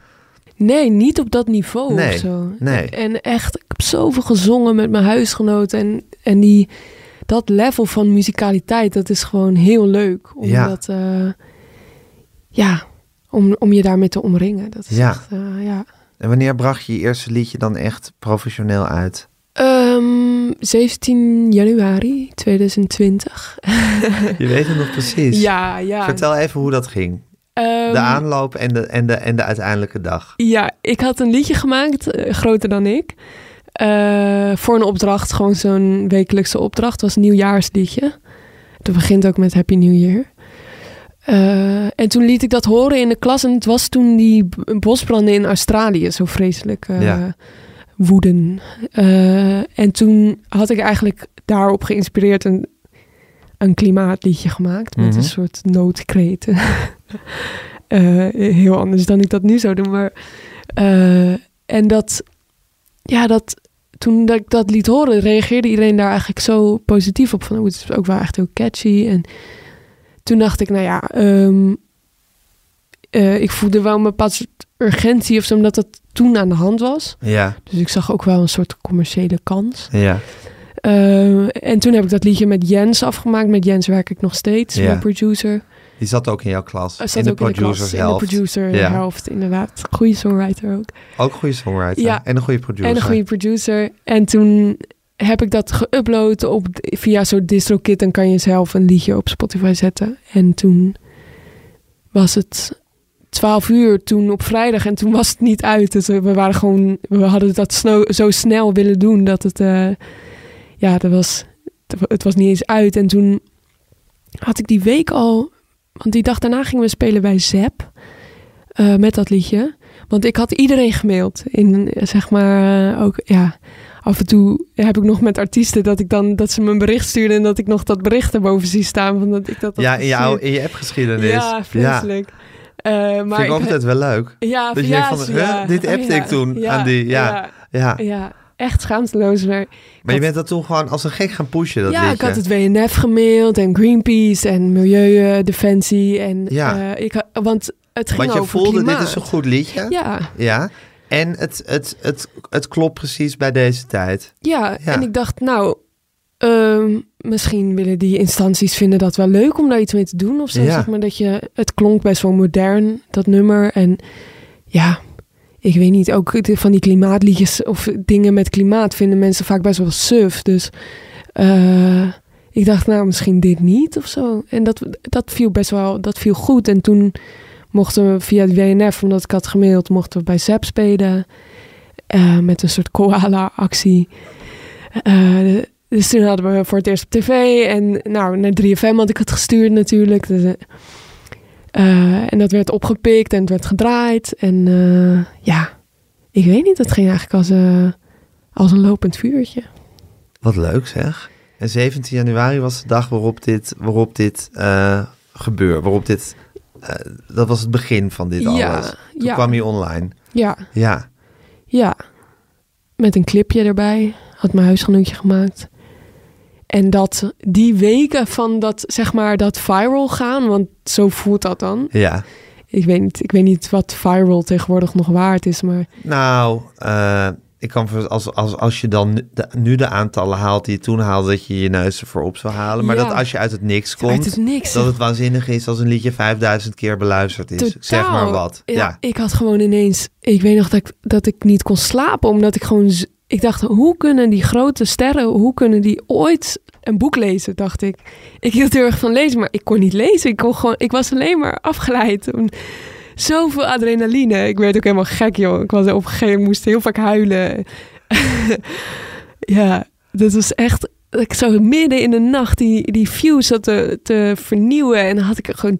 Nee, niet op dat niveau Nee, of zo. nee. En echt, ik heb zoveel gezongen met mijn huisgenoten. En, en die, dat level van muzikaliteit, dat is gewoon heel leuk. Om Ja. eh, ja, om, om je daarmee te omringen. Dat is Ja. echt, eh, ja. En wanneer bracht je je eerste liedje dan echt professioneel uit? Ehm, 17 januari 2020. Je weet het nog precies. ja, ja. Vertel even hoe dat ging. Ehm, De aanloop en de, en, de, en de uiteindelijke dag. Ja, ik had een liedje gemaakt, eh, groter dan ik. eh, voor een opdracht, gewoon zo'n wekelijkse opdracht. Het was een nieuwjaarsliedje. Dat begint ook met Happy New Year. Eh, en toen liet ik dat horen in de klas. En het was toen die bosbranden in Australië zo vreselijk Ja. Woeden. Eh, en toen had ik eigenlijk daarop geïnspireerd een, een klimaatliedje gemaakt. Met Mhm. een soort noodkreten. Eh, heel anders dan ik dat nu zou doen. Maar, eh, en dat, ja, dat, toen dat ik dat liet horen, reageerde iedereen daar eigenlijk zo positief op. Van, oh, het is ook wel echt heel catchy. En toen dacht ik, nou ja, ehm, eh, ik voelde wel een bepaald soort urgentie of zo, omdat dat toen aan de hand was. Ja, Dus ik zag ook wel een soort commerciële kans. ja. Eh, en toen heb ik dat liedje met Jens afgemaakt. Met Jens werk ik nog steeds, Ja. mijn producer. Die zat ook in jouw klas. Hij zat in de ook in de klas, producers in de helft. producer Ja. helft, inderdaad. Goede songwriter ook. Ook goede songwriter. Ja. En een goede producer. En een goede producer. En toen heb ik dat geüpload op via zo'n DistroKit. Dan kan je zelf een liedje op Spotify zetten. En toen was het 12 uur toen op vrijdag en toen was het niet uit. Dus we waren gewoon, we hadden dat zo snel willen doen dat het, eh, ja, dat was, het was niet eens uit. En toen had ik die week al, want die dag daarna gingen we spelen bij Zep eh, met dat liedje. Want ik had iedereen gemaild. In, zeg maar, eh, ook, ja, af en toe heb ik nog met artiesten dat ik dan, dat ze me een bericht sturen en dat ik nog dat bericht erboven zie staan. Van dat ik dat Ja, in, gestuurd. in je appgeschiedenis. Ja, vreselijk. Maar Vind ik altijd wel leuk. ja, Dat je denkt van, huh, dit appte ik toen aan die- ja. ja, echt schaamteloos. Maar, Maar je bent dat toen gewoon als een gek gaan pushen, dat ja, liedje. ik had het WNF gemaild en Greenpeace en Milieudefensie. En, Ja. eh, ik, want het ging Want je voelde, klimaat. dit is een goed liedje. Ja, Ja. En het, het, het, het klopt precies bij deze tijd. ja, Ja. en ik dacht, nou, ehm, misschien willen die instanties vinden dat wel leuk om daar iets mee te doen. Of zo, Ja. zeg maar, dat je, het klonk best wel modern, dat nummer. En ja, ik weet niet, ook van die klimaatliedjes of dingen met klimaat vinden mensen vaak best wel suf. Dus eh, ik dacht, nou, misschien dit niet of zo. En dat, dat viel best wel, dat viel goed. En toen mochten we via het WNF, omdat ik had gemaild, mochten we bij ZEP spelen. eh, met een soort koala-actie. Eh, dus toen hadden we voor het eerst op tv. En nou, naar 3FM had ik het gestuurd natuurlijk. Dus, eh, eh, en dat werd opgepikt en het werd gedraaid. En eh, ja, ik weet niet. Het ging eigenlijk als, als een lopend vuurtje. Wat leuk zeg. En 17 januari was de dag waarop dit, waarop dit gebeurde. Waarop dit, dat was het begin van dit Ja, alles. Toen ja. kwam je online. Ja, Ja. ja. Met een clipje erbij. Had mijn huisgenootje gemaakt. En dat die weken van dat, zeg maar, dat viral gaan, want zo voelt dat dan. Ja. Ik weet niet, ik weet niet wat viral tegenwoordig nog waard is, maar Nou, eh, ik kan als, als, als je dan nu de, nu de aantallen haalt die je toen haalde, dat je je neus ervoor op zou halen. Maar Ja. dat als je uit het niks komt, uit het niks. dat het waanzinnig is als een liedje 5000 keer beluisterd is. Totaal. Zeg maar wat. Ja, Ja. ik had gewoon ineens, ik weet nog dat ik, dat ik niet kon slapen, omdat ik gewoon, ik dacht, hoe kunnen die grote sterren, hoe kunnen die ooit een boek lezen, dacht ik. Ik hield heel erg van lezen, maar ik kon niet lezen. Ik, kon gewoon, ik was alleen maar afgeleid. Zoveel adrenaline. Ik werd ook helemaal gek, joh. Ik was op een moest heel vaak huilen. ja, dat was echt... Ik zo midden in de nacht die, die views zat te, te vernieuwen. En dan had ik er gewoon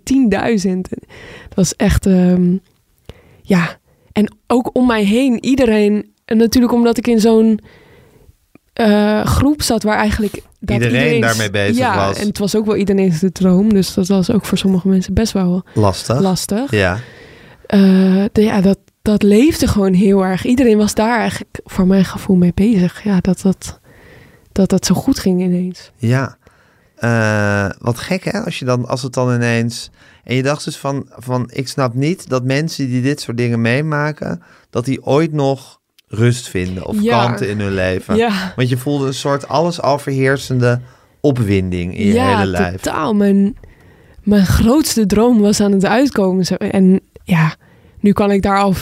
10.000. Dat was echt... ehm, ja, en ook om mij heen, iedereen... En natuurlijk omdat ik in zo'n eh, groep zat waar eigenlijk... Dat Iedereen daarmee bezig ja, was. en het was ook wel iedereen's de droom. Dus dat was ook voor sommige mensen best wel Lastig. lastig. Ja. Eh, de- ja, dat, dat leefde gewoon heel erg. Iedereen was daar eigenlijk voor mijn gevoel mee bezig. Ja, dat dat, dat, dat zo goed ging ineens. Ja. Eh, wat gek hè, als, je dan, als het dan ineens... En je dacht dus van, van, ik snap niet dat mensen die dit soort dingen meemaken, dat die ooit nog rust vinden of Ja. kalmte in hun leven. Ja, Want je voelde een soort alles overheersende opwinding in je ja hele lijf. totaal. Mijn, mijn grootste droom was aan het uitkomen. En ja, nu kan ik daar al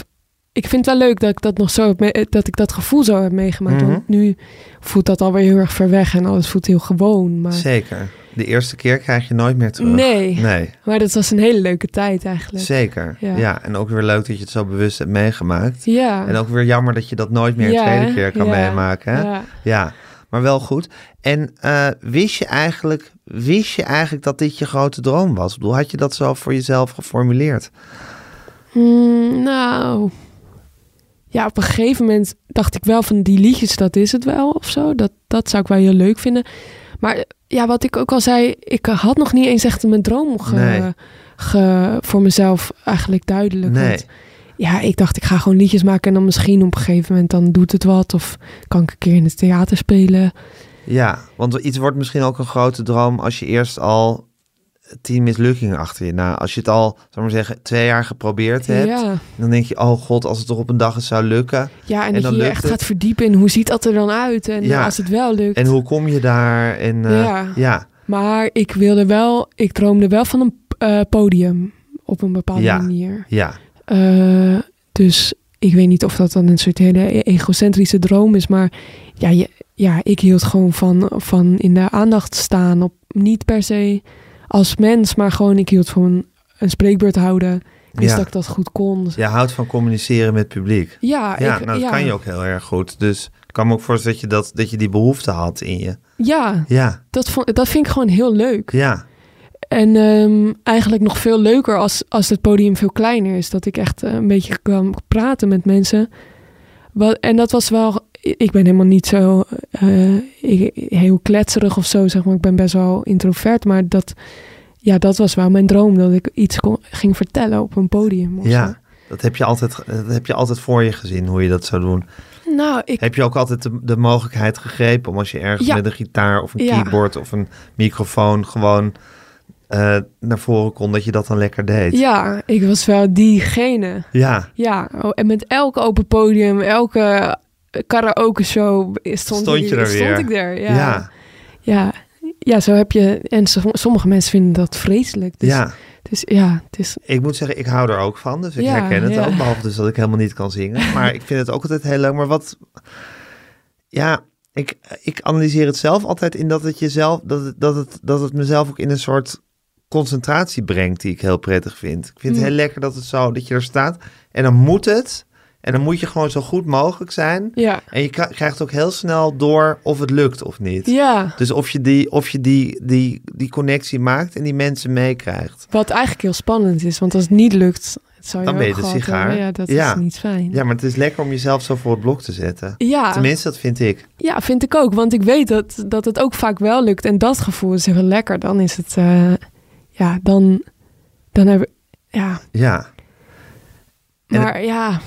ik vind het wel leuk dat ik dat nog zo dat ik dat gevoel zo heb meegemaakt. Mhm. Want nu voelt dat alweer heel erg ver weg en alles voelt heel gewoon. Maar Zeker. De eerste keer krijg je nooit meer terug. nee, Nee, maar dat was een hele leuke tijd eigenlijk. zeker. Ja. Ja. en ook weer leuk dat je het zo bewust hebt meegemaakt. Ja. En ook weer jammer dat je dat nooit meer een Ja, tweede keer kan Ja, meemaken. Hè? Ja. Ja. maar wel goed. En eh, wist, je eigenlijk, wist je eigenlijk dat dit je grote droom was? Ik bedoel, had je dat zo voor jezelf geformuleerd? Mm, nou, ja, op een gegeven moment dacht ik wel van die liedjes, dat is het wel of zo. Dat, dat zou ik wel heel leuk vinden. Maar ja, wat ik ook al zei, ik had nog niet eens echt mijn droom ge, Nee. ge- voor mezelf eigenlijk duidelijk. Nee. Want, ja, ik dacht ik ga gewoon liedjes maken en dan misschien op een gegeven moment dan doet het wat. Of kan ik een keer in het theater spelen. Ja, want iets wordt misschien ook een grote droom als je eerst al tien mislukkingen achter je na. Als je het al, zal maar zeggen, twee jaar geprobeerd hebt. Ja, Dan denk je, oh god, als het toch op een dag eens zou lukken. ja en, En dat dan je je echt het. gaat verdiepen in hoe ziet dat er dan uit. En Ja. als het wel lukt. En hoe kom je daar? En eh, ja. Ja. Maar ik wilde wel, ik droomde wel van een eh, podium op een bepaalde Ja. manier. ja, Eh, dus ik weet niet of dat dan een soort hele egocentrische droom is, maar ja, je, ja ik hield gewoon van, van in de aandacht staan. Op, niet per se als mens, maar gewoon ik hield van een spreekbeurt houden. Ja. dat ik dat goed kon. Je houdt van communiceren met het publiek. Ja, Ja, ik, nou, dat ja, kan je ook heel erg goed. Dus ik kan me ook voorstellen dat je, dat, dat je die behoefte had in je. Ja, Ja, dat, vond, dat vind ik gewoon heel leuk. ja, En ehm, eigenlijk nog veel leuker als, als het podium veel kleiner is. Dat ik echt eh, een beetje kan praten met mensen. Wat, en dat was wel... Ik ben helemaal niet zo eh, ik- heel kletserig of zo, zeg maar. Ik ben best wel introvert. Maar dat, ja, dat was wel mijn droom. Dat ik iets kon, ging vertellen op een podium. ja. zo. Dat heb, je altijd, dat heb je altijd voor je gezien, hoe je dat zou doen. Nou, ik, Heb je ook altijd de, de mogelijkheid gegrepen om als je ergens Ja. met een gitaar of een Ja. keyboard of een microfoon gewoon eh, naar voren kon, dat je dat dan lekker deed? ja, ik was wel diegene. Ja, Ja, oh, en met elk open podium, elke karaoke show stond, Stond je er stond weer. ik er. ja, ja. Ja, ja, zo heb je. En som- sommige mensen vinden dat vreselijk. Dus, dus ja, het is. Ik moet zeggen, ik hou er ook van, dus ik Ja, herken het ja. ook. Behalve dus dat ik helemaal niet kan zingen. Maar ik vind het ook altijd heel leuk. Maar wat... Ja, ik, ik analyseer het zelf altijd in dat het jezelf... Dat het, dat, het, dat het mezelf ook in een soort concentratie brengt die ik heel prettig vind. Ik vind het Mm. heel lekker dat het zo... Dat je er staat en dan moet het... En dan moet je gewoon zo goed mogelijk zijn. Ja, En je krijgt ook heel snel door of het lukt of niet. ja, Dus of je, die, of je die, die, die connectie maakt en die mensen meekrijgt. wat eigenlijk heel spannend is, want als het niet lukt, zou je Dan ben je de sigaar. hebben. Ja, dat Ja. is niet fijn. Ja, maar het is lekker om jezelf zo voor het blok te zetten. Ja, Tenminste, dat vind ik. ja, vind ik ook. Want ik weet dat, dat het ook vaak wel lukt. En dat gevoel is heel lekker. Dan is het, eh, ja, dan, dan hebben ja, Ja, Maar ja,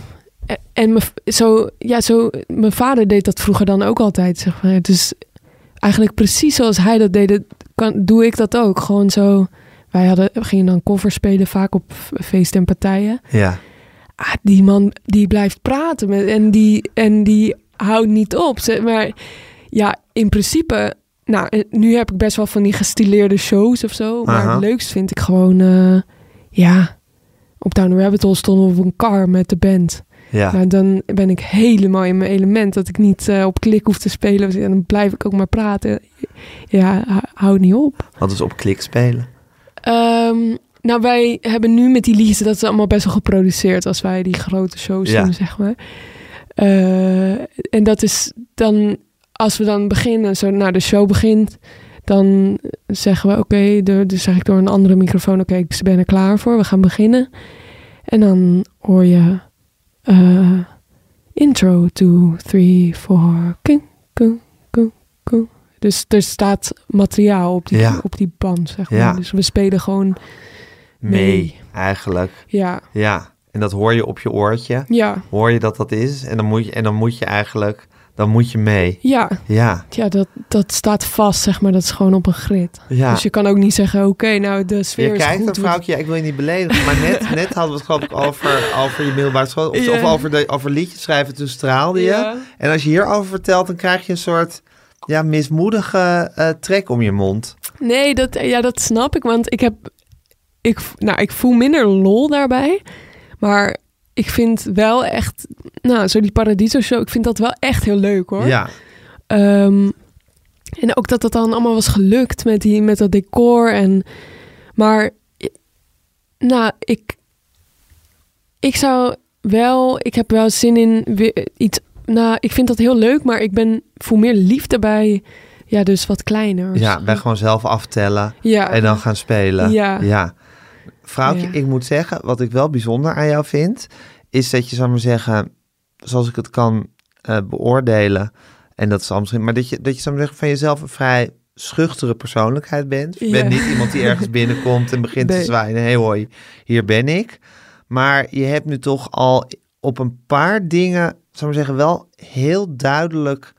en- en mijn, zo, ja, zo, mijn vader deed dat vroeger dan ook altijd, zeg maar. Dus eigenlijk precies zoals hij dat deed, kan, doe ik dat ook. Gewoon zo, wij hadden, we gingen dan covers spelen vaak op feesten en partijen. ja, Ah, die man, die blijft praten met, en, die, en die houdt niet op. Zeg Maar ja, in principe, nou, eh, nu heb ik best wel van die gestileerde shows of zo. Maar Aha. het leukst vind ik gewoon, eh, ja, op Down Rabbit Hole stonden we op een car met de band. Ja. Maar dan ben ik helemaal in mijn element. Dat ik niet eh, op klik hoef te spelen. En dan blijf ik ook maar praten. Ja, hou niet op. Wat is op klik spelen? Ehm, nou, wij hebben nu met die liedjes... Dat is allemaal best wel geproduceerd... als wij die grote shows Ja. doen, zeg maar. Eh, en dat is dan... Als we dan beginnen, zo nou de show begint... dan zeggen we, oké, de- dus zeg ik door een andere microfoon... oké, ik ben er klaar voor, we gaan beginnen. En dan hoor je... eh, intro, two, three, four... Kung, kung, kung, kung. Dus er staat materiaal op die, Ja. op die band, zeg maar. Ja. Dus we spelen gewoon... Mee, Nee. eigenlijk. Ja, Ja, en dat hoor je op je oortje. ja, Hoor je dat dat is? En dan moet je, en dan moet je eigenlijk, dan moet je mee. ja. Ja, Ja, dat, dat staat vast, zeg maar. Dat is gewoon op een grid. ja. Dus je kan ook niet zeggen, oké, nou, de sfeer Je is kijkt goed. een vrouwtje, ja, ik wil je niet beledigen, maar net, net hadden we het geloof ik over, over je middelbare school, of over, de, over liedjes schrijven, toen straalde je. Ja. En als je hierover vertelt, dan krijg je een soort ja, mismoedige eh, trek om je mond. Nee, dat, ja, dat snap ik. Want ik heb... Ik, nou, ik voel minder lol daarbij. Maar ik vind wel echt, nou, zo die Paradiso show, ik vind dat wel echt heel leuk hoor. Ja, Ehm, en ook dat dat dan allemaal was gelukt met, die, met dat decor. En, maar, nou, ik, ik zou wel, ik heb wel zin in iets. Nou, ik vind dat heel leuk, maar ik ben, voel meer liefde bij, ja, dus wat kleiner. ja bij gewoon zelf aftellen ja, en dan gaan spelen. Ja. ja. Vrouwtje, Ja. ik moet zeggen, wat ik wel bijzonder aan jou vind, is dat je, ik maar zeggen, zoals ik het kan eh, beoordelen, en dat zal misschien, maar dat je, dat je, ik maar zeggen, van jezelf een vrij schuchtere persoonlijkheid bent. Je Ja. bent niet iemand die ergens binnenkomt en begint te zwaaien. Hey hoi, hier ben ik. Maar je hebt nu toch al op een paar dingen, ik maar zeggen, wel heel duidelijk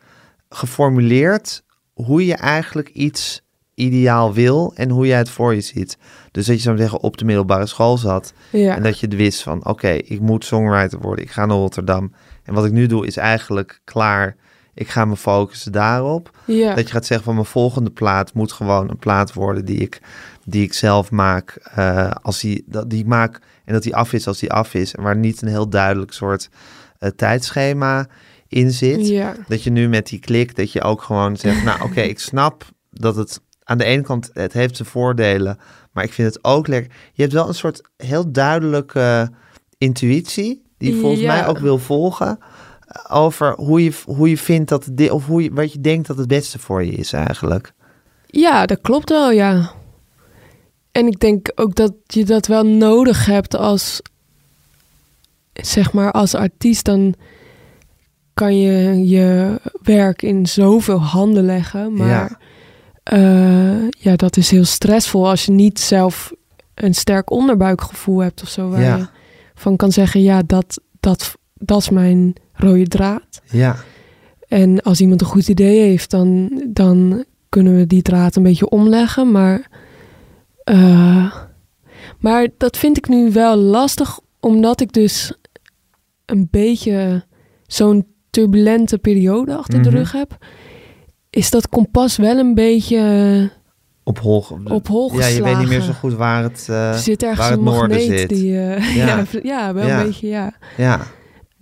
geformuleerd hoe je eigenlijk iets ideaal wil en hoe jij het voor je ziet. Dus dat je zou zeggen op de middelbare school zat ja. en dat je het wist van oké, ik moet songwriter worden, ik ga naar Rotterdam. En wat ik nu doe is eigenlijk klaar. Ik ga me focussen daarop. ja. Dat je gaat zeggen van mijn volgende plaat moet gewoon een plaat worden die ik, die ik zelf maak. eh, als die, dat, die ik maak en dat die af is als die af is. En waar niet een heel duidelijk soort eh, tijdschema in zit. ja. Dat je nu met die klik, dat je ook gewoon zegt, nou oké, ik snap dat het aan de ene kant, het heeft zijn voordelen, maar ik vind het ook lekker. Je hebt wel een soort heel duidelijke intuïtie, die je volgens Ja. mij ook wil volgen, eh, over hoe je, hoe je vindt dat het, di- of hoe je, wat je denkt dat het beste voor je is eigenlijk. Ja, dat klopt wel, ja. En ik denk ook dat je dat wel nodig hebt als, zeg maar, als artiest. Dan kan je je werk in zoveel handen leggen. Maar Ja. Ja, ja dat is heel stressvol als je niet zelf een sterk onderbuikgevoel hebt of zo. Waar Ja. je van kan zeggen, ja, dat, dat, dat is mijn rode draad. Ja, En als iemand een goed idee heeft, dan, dan kunnen we die draad een beetje omleggen. Maar, eh, maar dat vind ik nu wel lastig, omdat ik dus een beetje zo'n turbulente periode achter de Mhm. rug heb. Is dat kompas wel een beetje op hol. op hol Ja, je weet niet meer zo goed waar het. eh, er zit ergens waar het een noorden zit. die... eh, Ja. ja. ja, wel Ja. een beetje, ja. ja,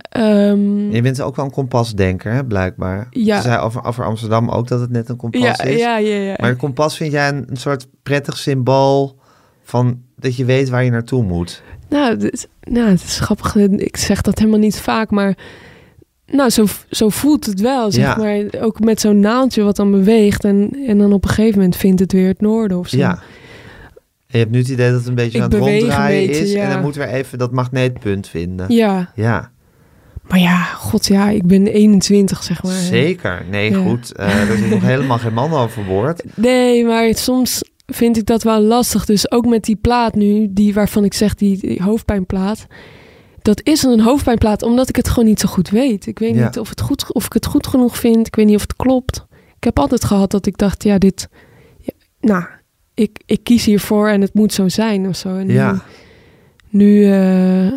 Ehm, je bent ook wel een kompasdenker, hè, blijkbaar. Ja. Ze zei over, over Amsterdam ook dat het net een kompas ja, is. ja, ja, ja. Maar een kompas vind jij een, een soort prettig symbool van dat je weet waar je naartoe moet. Nou, het, nou, het is grappig. Ik zeg dat helemaal niet vaak, maar nou, zo, zo voelt het wel. Zeg Ja. maar ook met zo'n naaldje wat dan beweegt en, en dan op een gegeven moment vindt het weer het noorden of zo. Ja. En je hebt nu het idee dat het een beetje Ik aan het ronddraaien beetje, is. ja. En dan moet weer even dat magneetpunt vinden. ja. Ja, Maar ja, god ja, ik ben 21 zeg maar. zeker. Nee, Ja. goed. eh er zit nog helemaal geen man overboord. Nee, maar soms vind ik dat wel lastig. Dus ook met die plaat nu, die waarvan ik zeg die, die hoofdpijnplaat. Dat is een hoofdpijnplaat omdat ik het gewoon niet zo goed weet. Ik weet Ja. niet of, het goed, of ik het goed genoeg vind. Ik weet niet of het klopt. Ik heb altijd gehad dat ik dacht, ja, dit... Ja, nou, ik, ik kies hiervoor en het moet zo zijn of zo. En Ja. nu, nu eh,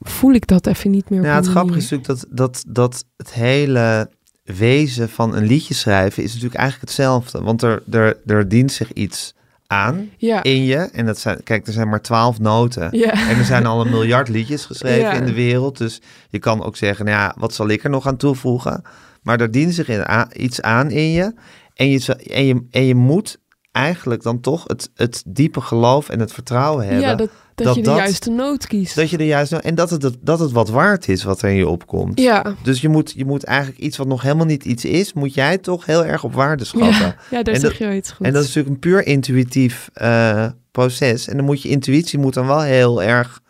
voel ik dat even niet meer. Ja, het grappige is natuurlijk dat, dat, dat het hele wezen van een liedje schrijven is natuurlijk eigenlijk hetzelfde. Want er, er, er dient zich iets aan Ja, in je. En dat zijn, kijk, er zijn maar twaalf noten. ja. En er zijn al een miljard liedjes geschreven Ja. in de wereld. Dus je kan ook zeggen, nou ja, wat zal ik er nog aan toevoegen? Maar er dient zich in, iets aan in je. En je, en je. en je moet eigenlijk dan toch het, het diepe geloof en het vertrouwen hebben. ja dat, dat, dat je de dat- juiste noot kiest. Dat je er juist... En dat het, dat het wat waard is wat er in je opkomt. ja. Dus je moet, je moet eigenlijk iets wat nog helemaal niet iets is... moet jij toch heel erg op waarde schatten. Ja, ja, daar En zeg je wel iets goed. En dat is natuurlijk een puur intuïtief eh, proces. En dan moet je intuïtie moet dan wel heel erg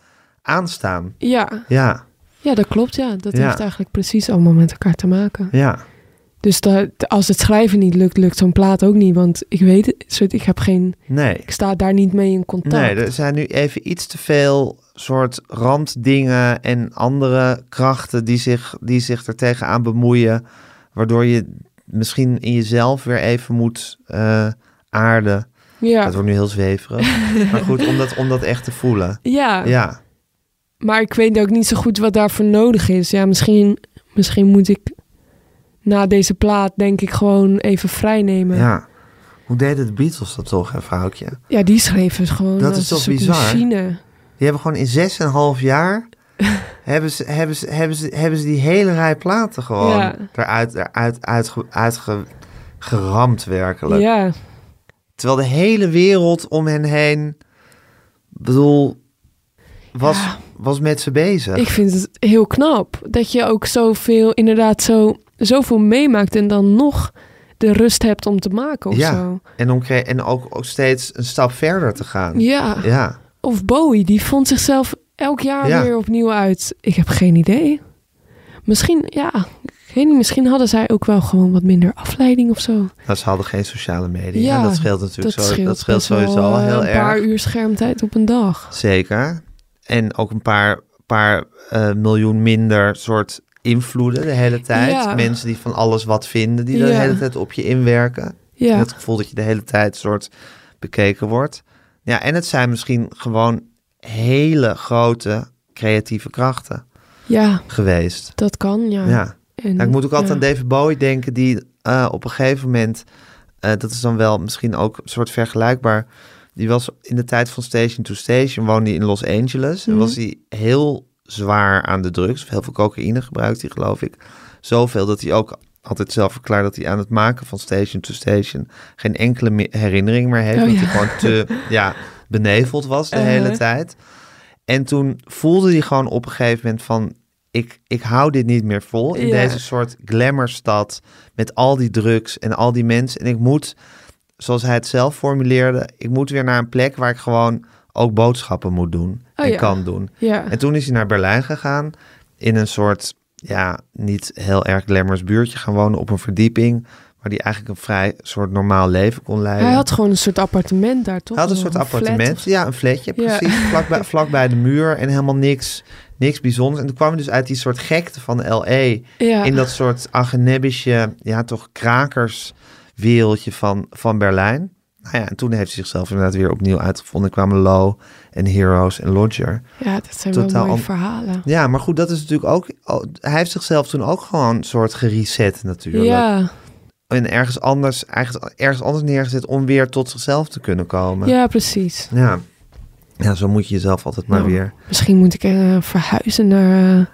aanstaan. Ja, Ja, ja, dat klopt. Ja, dat Ja. heeft eigenlijk precies allemaal met elkaar te maken. ja. Dus dat, als het schrijven niet lukt, lukt zo'n plaat ook niet. Want ik weet het, ik heb geen, Nee. ik sta daar niet mee in contact. Nee, er zijn nu even iets te veel soort randdingen en andere krachten die zich, die zich er tegenaan bemoeien. Waardoor je misschien in jezelf weer even moet eh, aarden. ja. Dat wordt nu heel zweverig. maar goed, om dat, om dat echt te voelen. ja, Ja, maar ik weet ook niet zo goed wat daarvoor nodig is. Ja, misschien, misschien moet ik na deze plaat denk ik gewoon even vrij nemen. ja. Hoe deden de Beatles dat toch, hè, vrouwtje? Ja, die schreven gewoon Dat als is toch bizar? machine. Die hebben gewoon in zes en een half jaar... hebben ze, hebben ze, hebben ze, hebben ze die hele rij platen gewoon Ja. eruit, eruit uitge, uitge, geramd werkelijk. Ja, Terwijl de hele wereld om hen heen, bedoel, was, Ja. was met ze bezig. ik vind het heel knap dat je ook zoveel, inderdaad, zo, zoveel meemaakt en dan nog de rust hebt om te maken of Ja. zo. En, om, en ook, ook steeds een stap verder te gaan. Ja. Ja. Of Bowie, die vond zichzelf elk jaar Ja. weer opnieuw uit. Ik heb geen idee. Misschien, ja, ik weet niet, misschien hadden zij ook wel gewoon wat minder afleiding of zo. Nou, ze hadden geen sociale media. Ja, dat scheelt natuurlijk dat zo, scheelt, dat scheelt sowieso al heel een erg. paar uur schermtijd op een dag. Zeker. En ook een paar, paar eh, miljoen minder soort invloeden de hele tijd. Ja. Mensen die van alles wat vinden, die de hele tijd op je inwerken. Ja, Het gevoel dat je de hele tijd soort bekeken wordt. Ja, en het zijn misschien gewoon hele grote creatieve krachten ja geweest. dat kan, ja. Ja. En, Nou, ik moet ook altijd aan David Bowie denken, die eh, op een gegeven moment, eh, dat is dan wel misschien ook een soort vergelijkbaar. Die was in de tijd van Station to Station, woonde hij in Los Angeles. En Mhm. was hij heel zwaar aan de drugs. Of heel veel cocaïne gebruikte hij, geloof ik. Zoveel dat hij ook altijd zelf verklaarde dat hij aan het maken van Station to Station geen enkele herinnering meer heeft. Oh, ja. hij gewoon te ja, beneveld was de Uh-huh. hele tijd. En toen voelde hij gewoon op een gegeven moment van... Ik, ik hou dit niet meer vol in Ja. deze soort glamourstad... met al die drugs en al die mensen. En ik moet, zoals hij het zelf formuleerde... ik moet weer naar een plek waar ik gewoon ook boodschappen moet doen. Oh, en ja. kan doen. Ja, En toen is hij naar Berlijn gegaan... in een soort, ja, niet heel erg glamorous buurtje gaan wonen... op een verdieping... waar hij eigenlijk een vrij soort normaal leven kon leiden. hij had gewoon een soort appartement daar, toch? Hij had een soort appartement. of- Ja, een flatje, precies. Vlakbij, vlakbij de muur en helemaal niks, niks bijzonders. En toen kwam dus uit die soort gekte van. Ja, In dat soort agenebische, ja toch krakerswereldje van, van Berlijn. Nou ja, en toen heeft hij zichzelf inderdaad weer opnieuw uitgevonden. Er kwamen Low en Heroes en Lodger. ja, dat zijn totaal wel mooie verhalen. Ja, maar goed, dat is natuurlijk ook... Hij heeft zichzelf toen ook gewoon een soort gereset natuurlijk. Ja, En ergens anders, eigenlijk ergens anders neergezet om weer tot zichzelf te kunnen komen. ja, precies. Ja. Ja, zo moet je jezelf altijd maar Nou, weer. Misschien moet ik eh, verhuizen naar eh,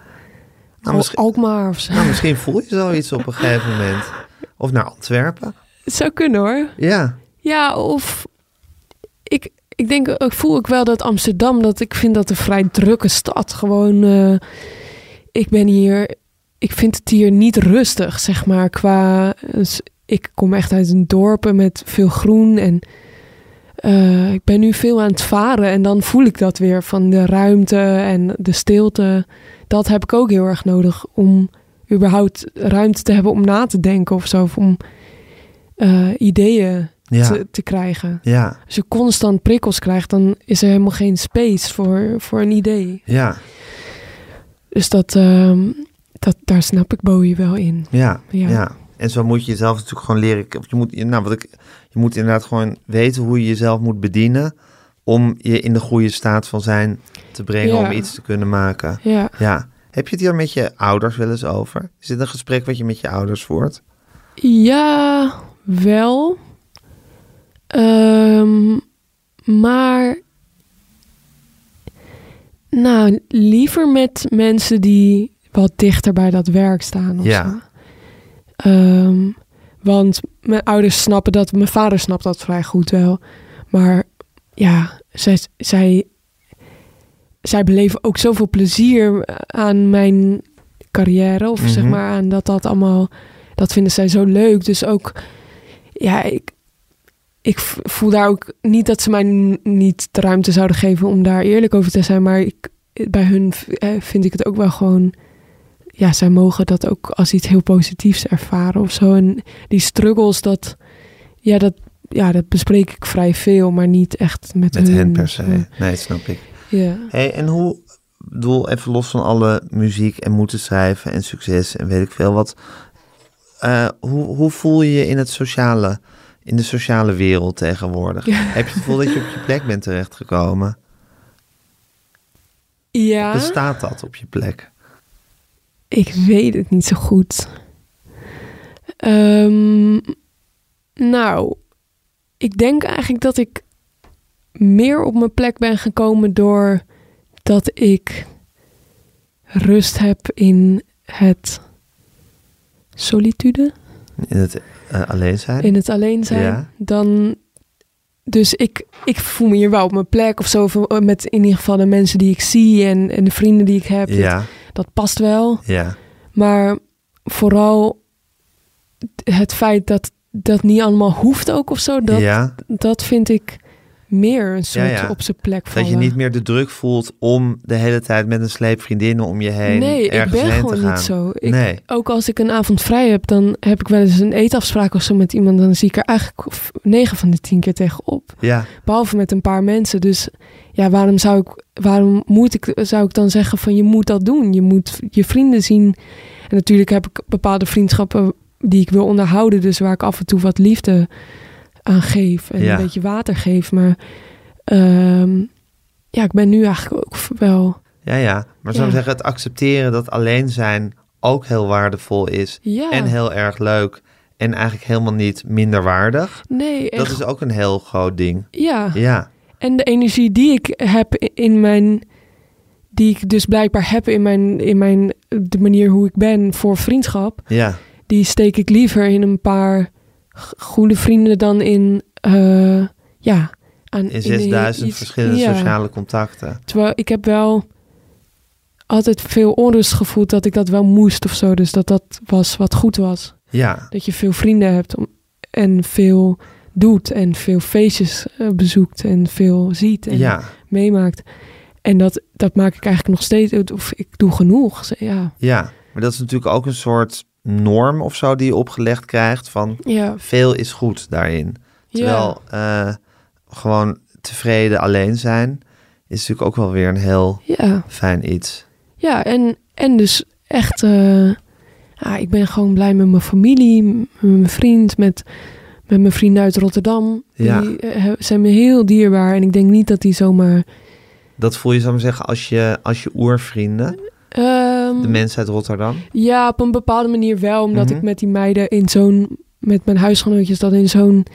Nou, misschien, of zo. nou, misschien voel je zoiets op een gegeven moment. Of naar Antwerpen. Het zou kunnen hoor. Ja, Ja, of ik, ik denk, ik voel ook wel dat Amsterdam, dat ik vind dat een vrij drukke stad. Gewoon, eh, ik ben hier, ik vind het hier niet rustig, zeg maar. Qua, dus ik kom echt uit een dorpen met veel groen en eh, ik ben nu veel aan het varen en dan voel ik dat weer van de ruimte en de stilte. Dat heb ik ook heel erg nodig om überhaupt ruimte te hebben om na te denken of zo. Of om eh, ideeën ja, te, te krijgen. ja, Als je constant prikkels krijgt, dan is er helemaal geen space voor, voor een idee. ja, Dus dat, ehm, dat, daar snap ik Bowie wel in. ja, ja. Ja. En zo moet je jezelf natuurlijk gewoon leren. Je moet, nou, wat ik, je moet inderdaad gewoon weten hoe je jezelf moet bedienen. Om je in de goede staat van zijn te brengen Ja. om iets te kunnen maken. Ja, Ja. Heb je het hier met je ouders wel eens over? Is dit een gesprek wat je met je ouders voert? ja wel. Ehm, maar nou, liever met mensen die wat dichter bij dat werk staan. Ja. Ehm, want mijn ouders snappen dat, mijn vader snapt dat vrij goed wel. Maar ja, zij, zij, zij beleven ook zoveel plezier aan mijn carrière. Of zeg Mhm. maar aan dat dat allemaal, dat vinden zij zo leuk. Dus ook, ja, ik, ik voel daar ook niet dat ze mij niet de ruimte zouden geven om daar eerlijk over te zijn. Maar ik, bij hun eh, vind ik het ook wel gewoon. Ja, zij mogen dat ook als iets heel positiefs ervaren of zo. En die struggles, dat, ja, dat, ja, dat bespreek ik vrij veel, maar niet echt met, Met hun. hen per se. Nee, snap ik. Ja. Hey, en hoe, bedoel, even los van alle muziek en moeten schrijven en succes en weet ik veel wat. eh, hoe, hoe voel je je in, het sociale, in de sociale wereld tegenwoordig? Ja. Heb je het gevoel dat je op je plek bent terechtgekomen? ja. Bestaat dat op je plek? Ik weet het niet zo goed. Ehm, nou, ik denk eigenlijk dat ik meer op mijn plek ben gekomen door dat ik rust heb in het solitude, In het eh, alleen zijn. in het alleen zijn, Ja. dan. Dus ik, ik voel me hier wel op mijn plek of zo. of Met in ieder geval de mensen die ik zie en, en de vrienden die ik heb. Dat, Ja, dat past wel. ja, Maar vooral het feit dat dat niet allemaal hoeft ook of zo. Dat, ja. dat vind ik meer een soort Ja, ja. op zijn plek vallen. Dat je niet meer de druk voelt om de hele tijd met een sleep vriendinnen om je heen Nee, ik ben gewoon niet zo. Ik, nee, Ook als ik een avond vrij heb, dan heb ik wel eens een eetafspraak of zo met iemand. Dan zie ik er eigenlijk negen van de tien keer tegenop. ja, Behalve met een paar mensen. Dus ja, waarom zou ik, waarom moet ik, zou ik dan zeggen van je moet dat doen? Je moet je vrienden zien. En natuurlijk heb ik bepaalde vriendschappen die ik wil onderhouden. Dus waar ik af en toe wat liefde aan geef. En Ja. een beetje water geef. Maar ehm, ja, ik ben nu eigenlijk ook wel... ja, ja. Maar zou Ja. zeggen, het accepteren dat alleen zijn ook heel waardevol is Ja, en heel erg leuk en eigenlijk helemaal niet minder waardig. nee, Dat is ook een heel groot ding. ja. Ja, En de energie die ik heb in mijn. Die ik dus blijkbaar heb in mijn, in mijn. de manier hoe ik ben voor vriendschap. ja, Die steek ik liever in een paar goede vrienden dan in. eh, ja. Aan, in 6000 iets- verschillende ja. sociale contacten. Terwijl ik heb wel altijd veel onrust gevoeld dat ik dat wel moest of zo. Dus dat dat was wat goed was. Ja, Dat je veel vrienden hebt om, en veel doet en veel feestjes eh, bezoekt en veel ziet en ja, meemaakt. En dat, dat maak ik eigenlijk nog steeds, of ik doe genoeg. Ja, ja. Maar dat is natuurlijk ook een soort norm of zo die je opgelegd krijgt van ja, veel is goed daarin. Terwijl eh, gewoon tevreden alleen zijn is natuurlijk ook wel weer een heel ja, fijn iets. ja. En, en dus echt, eh, ja, ik ben gewoon blij met mijn familie, met mijn vriend, met, met mijn vrienden uit Rotterdam. Ja. Die eh, zijn me heel dierbaar en ik denk niet dat die zomaar... Dat voel je, zou ik zeggen, als je, als je oervrienden, ehm, de mensen uit Rotterdam. Ja, op een bepaalde manier wel. Omdat Mhm. ik met die meiden in zo'n... Met mijn huisgenootjes dat in zo'n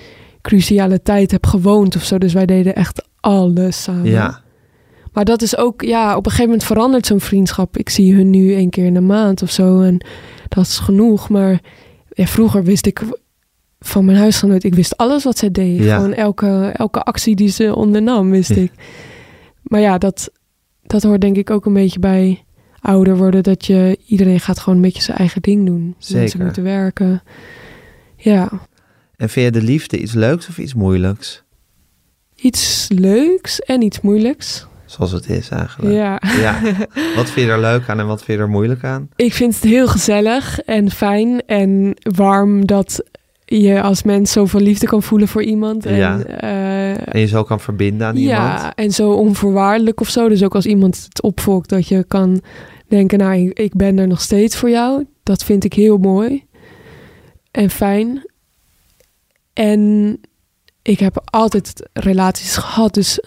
cruciale tijd heb gewoond of zo. Dus wij deden echt alles samen. Ja, Maar dat is ook... Ja, op een gegeven moment verandert zo'n vriendschap. Ik zie hun nu één keer in de maand of zo. En dat is genoeg. Maar ja, vroeger wist ik van mijn huisgenoot... Ik wist alles wat zij deed. Ja. Gewoon elke, elke actie die ze ondernam, wist Ja. ik. Maar ja, dat, dat hoort denk ik ook een beetje bij ouder worden. Dat je, iedereen gaat gewoon een beetje zijn eigen ding doen. Mensen Zeker. moeten werken. Ja, en vind je de liefde iets leuks of iets moeilijks? iets leuks en iets moeilijks. Zoals het is eigenlijk. Ja, Ja. Wat vind je er leuk aan en wat vind je er moeilijk aan? ik vind het heel gezellig en fijn en warm dat je als mens zoveel liefde kan voelen voor iemand. En, Ja. eh, En je zo kan verbinden aan iemand? Ja, en zo onvoorwaardelijk of zo. Dus ook als iemand het opvolgt, dat je kan denken, nou, ik- ben er nog steeds voor jou. Dat vind ik heel mooi en fijn. En ik heb altijd relaties gehad, dus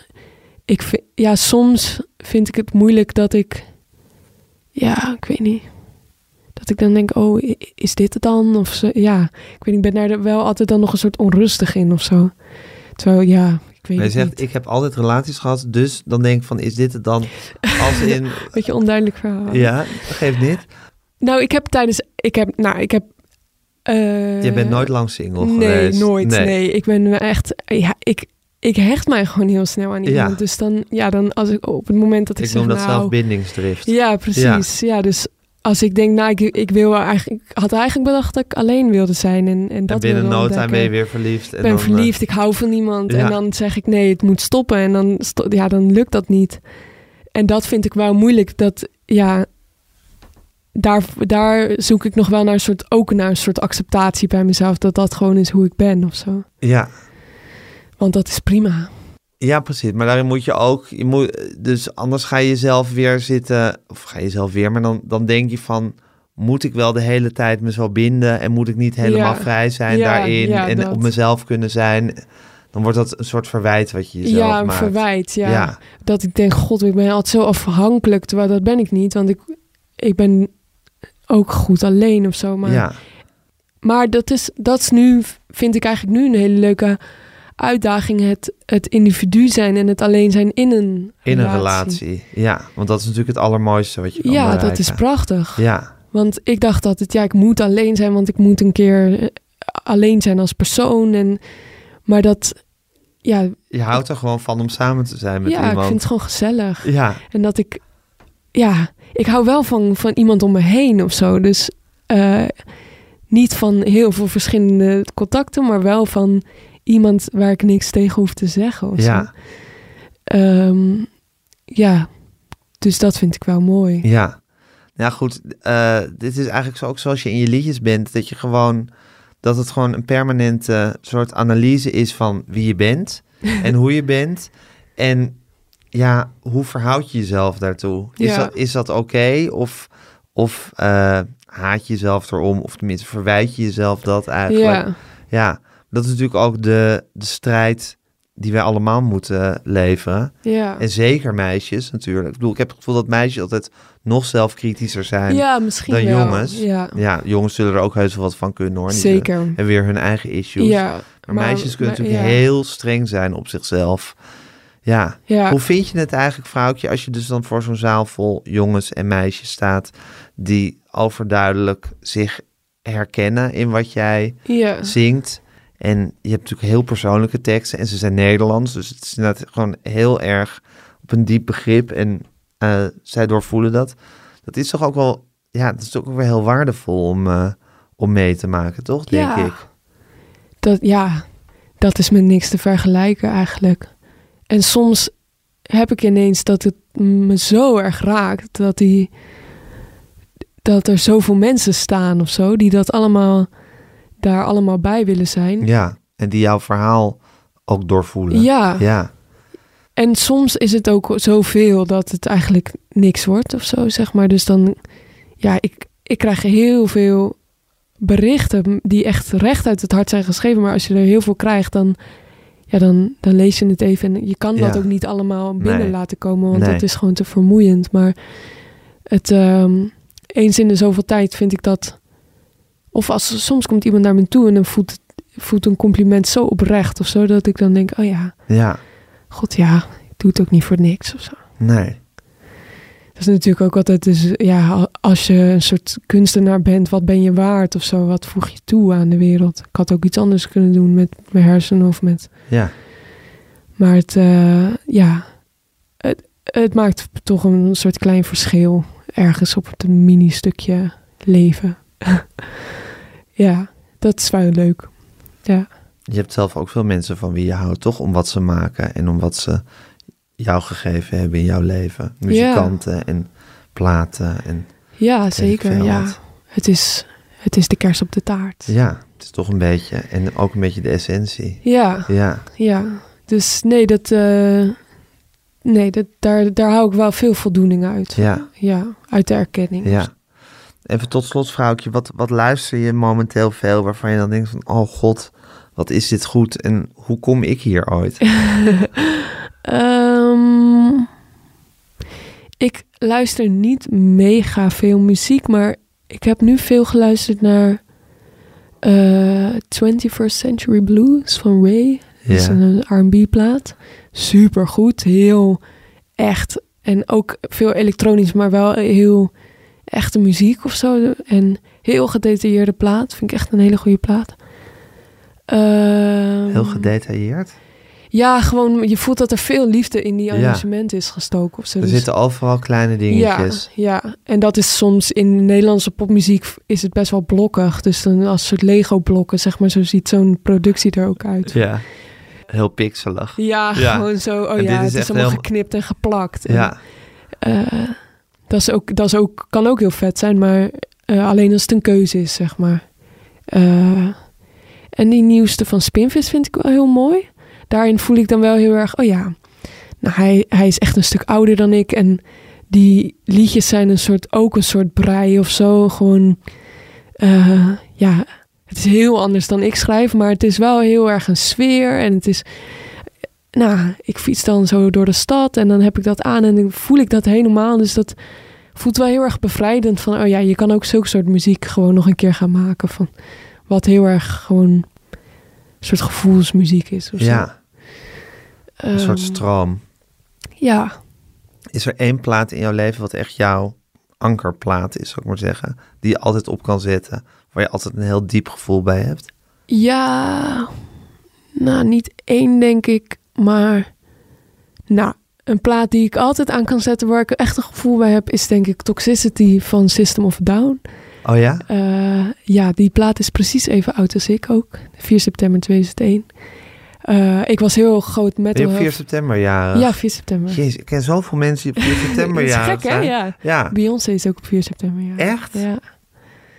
ik vind, ja, soms vind ik het moeilijk dat ik, ja, ik weet niet. Dat ik dan denk, oh, is dit het dan? Of zo, ja, ik weet niet, ik ben daar wel altijd dan nog een soort onrustig in of zo. Terwijl, ja, weet het zegt, niet. ik heb altijd relaties gehad, dus dan denk ik van, is dit het dan? Als in, Beetje onduidelijk verhaal. ja, dat geeft niet. Nou, ik heb tijdens, ik heb, nou, ik heb. eh, Je bent nooit lang single nee, geweest. nooit. Nee. ik ben echt, ja, ik, ik hecht mij gewoon heel snel aan iemand. Ja. Dus dan, ja, dan als ik op het moment dat ik, Ik zeg, noem dat nou, zelf bindingsdrift. Ja, precies. Ja. dus als ik denk, nou, ik, ik wil eigenlijk, ik had eigenlijk bedacht dat ik alleen wilde zijn en, en dat en binnen wilde no time ben je weer verliefd. En Ik ben dan, eh, verliefd, ik hou van iemand. ja. En dan zeg ik nee, het moet stoppen. En dan, sto- ja, dan lukt dat niet. En dat vind ik wel moeilijk. Dat, ja, daar, daar zoek ik nog wel naar een soort, ook naar een soort acceptatie bij mezelf. Dat dat gewoon is hoe ik ben of zo. ja. Want dat is prima. Ja, precies. Maar daarin moet je ook... Je moet, dus anders ga je jezelf weer zitten... Of ga je jezelf weer... Maar dan, dan denk je van... Moet ik wel de hele tijd me zo binden? En moet ik niet helemaal Ja. vrij zijn Ja, daarin? ja, en dat. op mezelf kunnen zijn? Dan wordt dat een soort verwijt wat je jezelf ja, een maakt. verwijt. Ja. Dat ik denk, god, ik ben altijd zo afhankelijk. Terwijl dat ben ik niet. Want ik, ik ben ook goed alleen of zo. Maar ja. Maar dat is, dat is nu, vind ik eigenlijk nu een hele leuke uitdaging het, het individu zijn en het alleen zijn in een In een relatie. relatie. Ja, want dat is natuurlijk het allermooiste wat je kan Ja, bereiken. dat is prachtig. Ja, Want ik dacht altijd, ja, ik moet alleen zijn, want ik moet een keer eh, alleen zijn als persoon. En, maar dat, ja, je houdt er gewoon van om samen te zijn met ja ik iemand. vind het gewoon gezellig. Ja, En dat ik, ja, ik hou wel van, van iemand om me heen of zo. Dus eh, niet van heel veel verschillende contacten, maar wel van iemand waar ik niks tegen hoef te zeggen. Of ja, zo. Ehm, ja, dus dat vind ik wel mooi. ja. Ja, goed. eh, dit is eigenlijk zo, ook zoals je in je liedjes bent. Dat je gewoon, dat het gewoon een permanente soort analyse is van wie je bent en hoe je bent. En ja, hoe verhoud je jezelf daartoe? Is Ja. dat, is dat oké? Of, of eh, haat je jezelf erom? Of tenminste, verwijt je jezelf dat eigenlijk? Ja, Ja, dat is natuurlijk ook de, de strijd die wij allemaal moeten leveren. ja. En zeker meisjes natuurlijk. Ik bedoel, ik heb het gevoel dat meisjes altijd nog zelfkritischer zijn. ja, misschien dan wel. jongens. Ja, Ja, jongens zullen er ook heus wel wat van kunnen hoor. Zeker. hebben weer hun eigen issues. Ja, maar, meisjes kunnen maar- natuurlijk heel streng zijn op zichzelf. Ja. Hoe vind je het eigenlijk, vrouwtje, als je dus dan voor zo'n zaal vol jongens en meisjes staat die overduidelijk zich herkennen in wat jij zingt. En je hebt natuurlijk heel persoonlijke teksten en ze zijn Nederlands. Dus het is inderdaad gewoon heel erg op een diep begrip. En eh, zij doorvoelen dat. Dat is toch ook wel, ja, dat is ook weer heel waardevol om, eh, om mee te maken, toch? Denk Ja. ik. Dat, ja, dat is met niks te vergelijken eigenlijk. En soms heb ik ineens dat het me zo erg raakt dat die dat er zoveel mensen staan of zo die dat allemaal daar allemaal bij willen zijn. Ja, en die jouw verhaal ook doorvoelen. Ja. Ja, En soms is het ook zoveel dat het eigenlijk niks wordt of zo, zeg maar. Dus dan, ja, ik, ik krijg heel veel berichten die echt recht uit het hart zijn geschreven. Maar als je er heel veel krijgt, dan, ja, dan, dan lees je het even. En je kan dat ook niet allemaal binnen Nee. laten komen, want Nee. dat is gewoon te vermoeiend. Maar het, ehm, eens in de zoveel tijd vind ik dat... Of als soms komt iemand naar me toe en dan voelt, een compliment zo oprecht of zo, dat ik dan denk, oh ja, ja, god ja, ik doe het ook niet voor niks of zo. nee. Dat is natuurlijk ook altijd, dus, ja, als je een soort kunstenaar bent, wat ben je waard of zo? Wat voeg je toe aan de wereld? Ik had ook iets anders kunnen doen met mijn hersenen of met... Ja, Maar het, eh, ja, het, het maakt toch een soort klein verschil ergens op het mini-stukje leven. ja, dat is wel leuk. Ja, je hebt zelf ook veel mensen van wie je houdt, toch? Om wat ze maken en om wat ze jou gegeven hebben in jouw leven. Muzikanten en platen en ja zeker. Ja. wat. Het, is, het is de kers op de taart. Ja, het is toch een beetje. En ook een beetje de essentie. Ja, Ja, ja. Dus nee, dat, eh, nee dat, daar, daar hou ik wel veel voldoening uit. ja, Ja, uit de erkenning. ja. Even tot slot, vrouwtje. Wat, wat luister je momenteel veel waarvan je dan denkt van... Oh god, wat is dit goed en hoe kom ik hier ooit? Ehm, ik luister niet mega veel muziek, maar ik heb nu veel geluisterd naar eh 21st Century Blues van Ray. Dat is Ja, een R&B-plaat. Super goed, heel echt. En ook veel elektronisch, maar wel heel echte muziek of zo. En heel gedetailleerde plaat. Vind ik echt een hele goede plaat. Ehm, heel gedetailleerd. ja, gewoon, je voelt dat er veel liefde in die Ja. arrangement is gestoken. Of zo. Er Dus- zitten overal kleine ja, dingetjes. ja, en dat is soms in Nederlandse popmuziek is het best wel blokkig. Dus dan als soort Lego-blokken, zeg maar, zo ziet zo'n productie er ook uit. Ja, heel pixelig. Ja, Ja. gewoon zo. Oh En ja, is het is allemaal heel- geknipt en geplakt. En, Ja, eh, dat, is ook, dat is ook, kan ook heel vet zijn, maar eh, alleen als het een keuze is, zeg maar. Eh, en die nieuwste van Spinvis vind ik wel heel mooi. Daarin voel ik dan wel heel erg, oh ja, nou, hij, hij is echt een stuk ouder dan ik. En die liedjes zijn een soort, ook een soort brei of zo. Gewoon, eh, ja, het is heel anders dan ik schrijf, maar het is wel heel erg een sfeer. En het is, nou, ik fiets dan zo door de stad en dan heb ik dat aan en dan voel ik dat helemaal. Dus dat voelt wel heel erg bevrijdend van, oh ja, je kan ook zulke soort muziek gewoon nog een keer gaan maken. Van, wat heel erg gewoon, soort gevoelsmuziek is. Of zo. Ja, een soort Ehm, stroom. Ja, Is er één plaat in jouw leven wat echt jouw ankerplaat is, zou ik maar zeggen? Die je altijd op kan zetten, waar je altijd een heel diep gevoel bij hebt? Ja, nou niet één denk ik, maar nou, een plaat die ik altijd aan kan zetten waar ik echt een gevoel bij heb, is denk ik Toxicity van System of a Down. Oh ja? Eh, ja, die plaat is precies even oud als ik ook, 4 september 2001. Eh, ik was heel groot metal. op 4 september jaren? Ja, 4 september. Jezus, ik ken zoveel mensen die op 4 september is jaren gek hè? Ja. Ja. Beyoncé is ook op 4 september. Ja. Echt? Ja.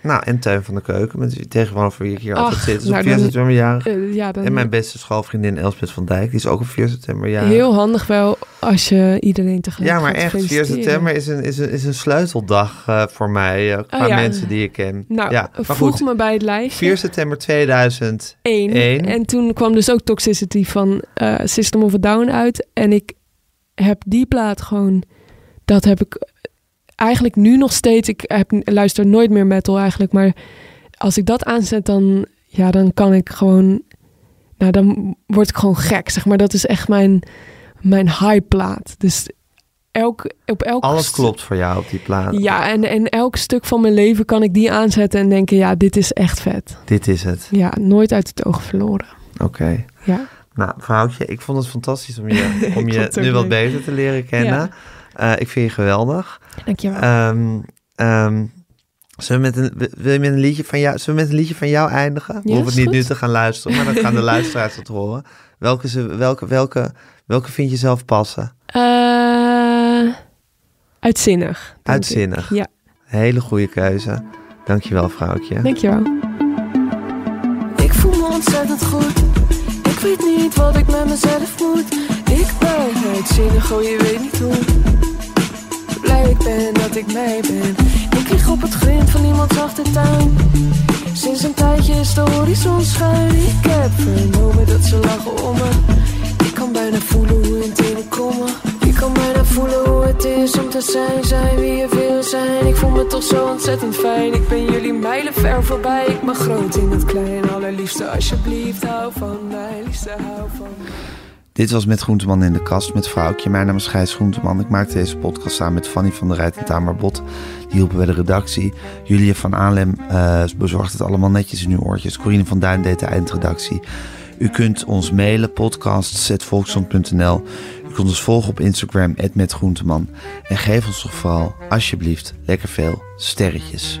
Nou, en Teun van de Keuken, met wie tegenover wie ik hier altijd Ach, zit, is nou, op 4 dan- september jarig. Eh, ja, dan En mijn beste schoolvriendin Elspeth van Dijk, die is ook op 4 september jarig. heel handig wel als je iedereen tegelijk Ja, maar echt, 4 feliciteren. september is een, is een, is een sleuteldag eh, voor mij, eh, qua Oh ja. mensen die ik ken. Nou, ja, maar goed, me bij het lijstje. 4 september 2000. Eén. En toen kwam dus ook Toxicity van System of a Down uit. En ik heb die plaat gewoon... Dat heb ik eigenlijk nu nog steeds... Ik heb, luister nooit meer metal eigenlijk. Maar als ik dat aanzet, dan, ja, dan kan ik gewoon... Nou, dan word ik gewoon gek, zeg maar. Dat is echt mijn, mijn high plaat. Dus elk, op elk... Alles klopt voor jou op die plaat. Ja, en, en elk stuk van mijn leven kan ik die aanzetten en denken... Ja, dit is echt vet. Dit is het. Ja, nooit uit het oog verloren. Oké. Ja. Nou, vrouwtje, ik vond het fantastisch om je, om je nu wat beter te leren kennen. Eh, ik vind je geweldig. Dankjewel. Ehm ehm zullen we met een, wil je met een liedje van jou, zullen we met een liedje van jou eindigen? We Ja, hoeven is niet nu te gaan luisteren, maar dan gaan de luisteraars het horen. Welke, ze, welke, welke, welke vind je zelf passen? Eh, uitzinnig. Uitzinnig. ik. Ja, Hele goede keuze. Dankjewel, vrouwtje. dankjewel. Ik voel me ontzettend goed. Ik weet niet wat ik met mezelf moet. Ik ben uitzinnig, oh je weet niet hoe. Blij ik ben dat ik mij ben. Ik lig op het grind van iemands achtertuin. Sinds een tijdje is de horizon schuin. Ik heb vernomen dat ze lachen om me. Ik kan bijna voelen hoe hun tenen krommen. Ik kan bijna voelen hoe het is om te zijn, zijn wie je wil zijn. Ik voel me toch zo ontzettend fijn. Ik ben jullie mijlen ver voorbij. Ik ben groot in het klein. Allerliefste, alsjeblieft, hou van mij. Liefste, hou van mij. Dit was Met Groenteman in de kast met vrouwtje. Mijn naam is Gijs Groenteman. Ik maakte deze podcast samen met Fanny van der Rijt en Tamar Bot. Die hielpen bij de redactie. Julia van Alem eh bezorgde het allemaal netjes in uw oortjes. Corine van Duin deed de eindredactie. U kunt ons mailen podcasts.volkskrant.nl. U kunt ons volgen op Instagram, @metgroenteman. En geef ons toch vooral, alsjeblieft, lekker veel sterretjes.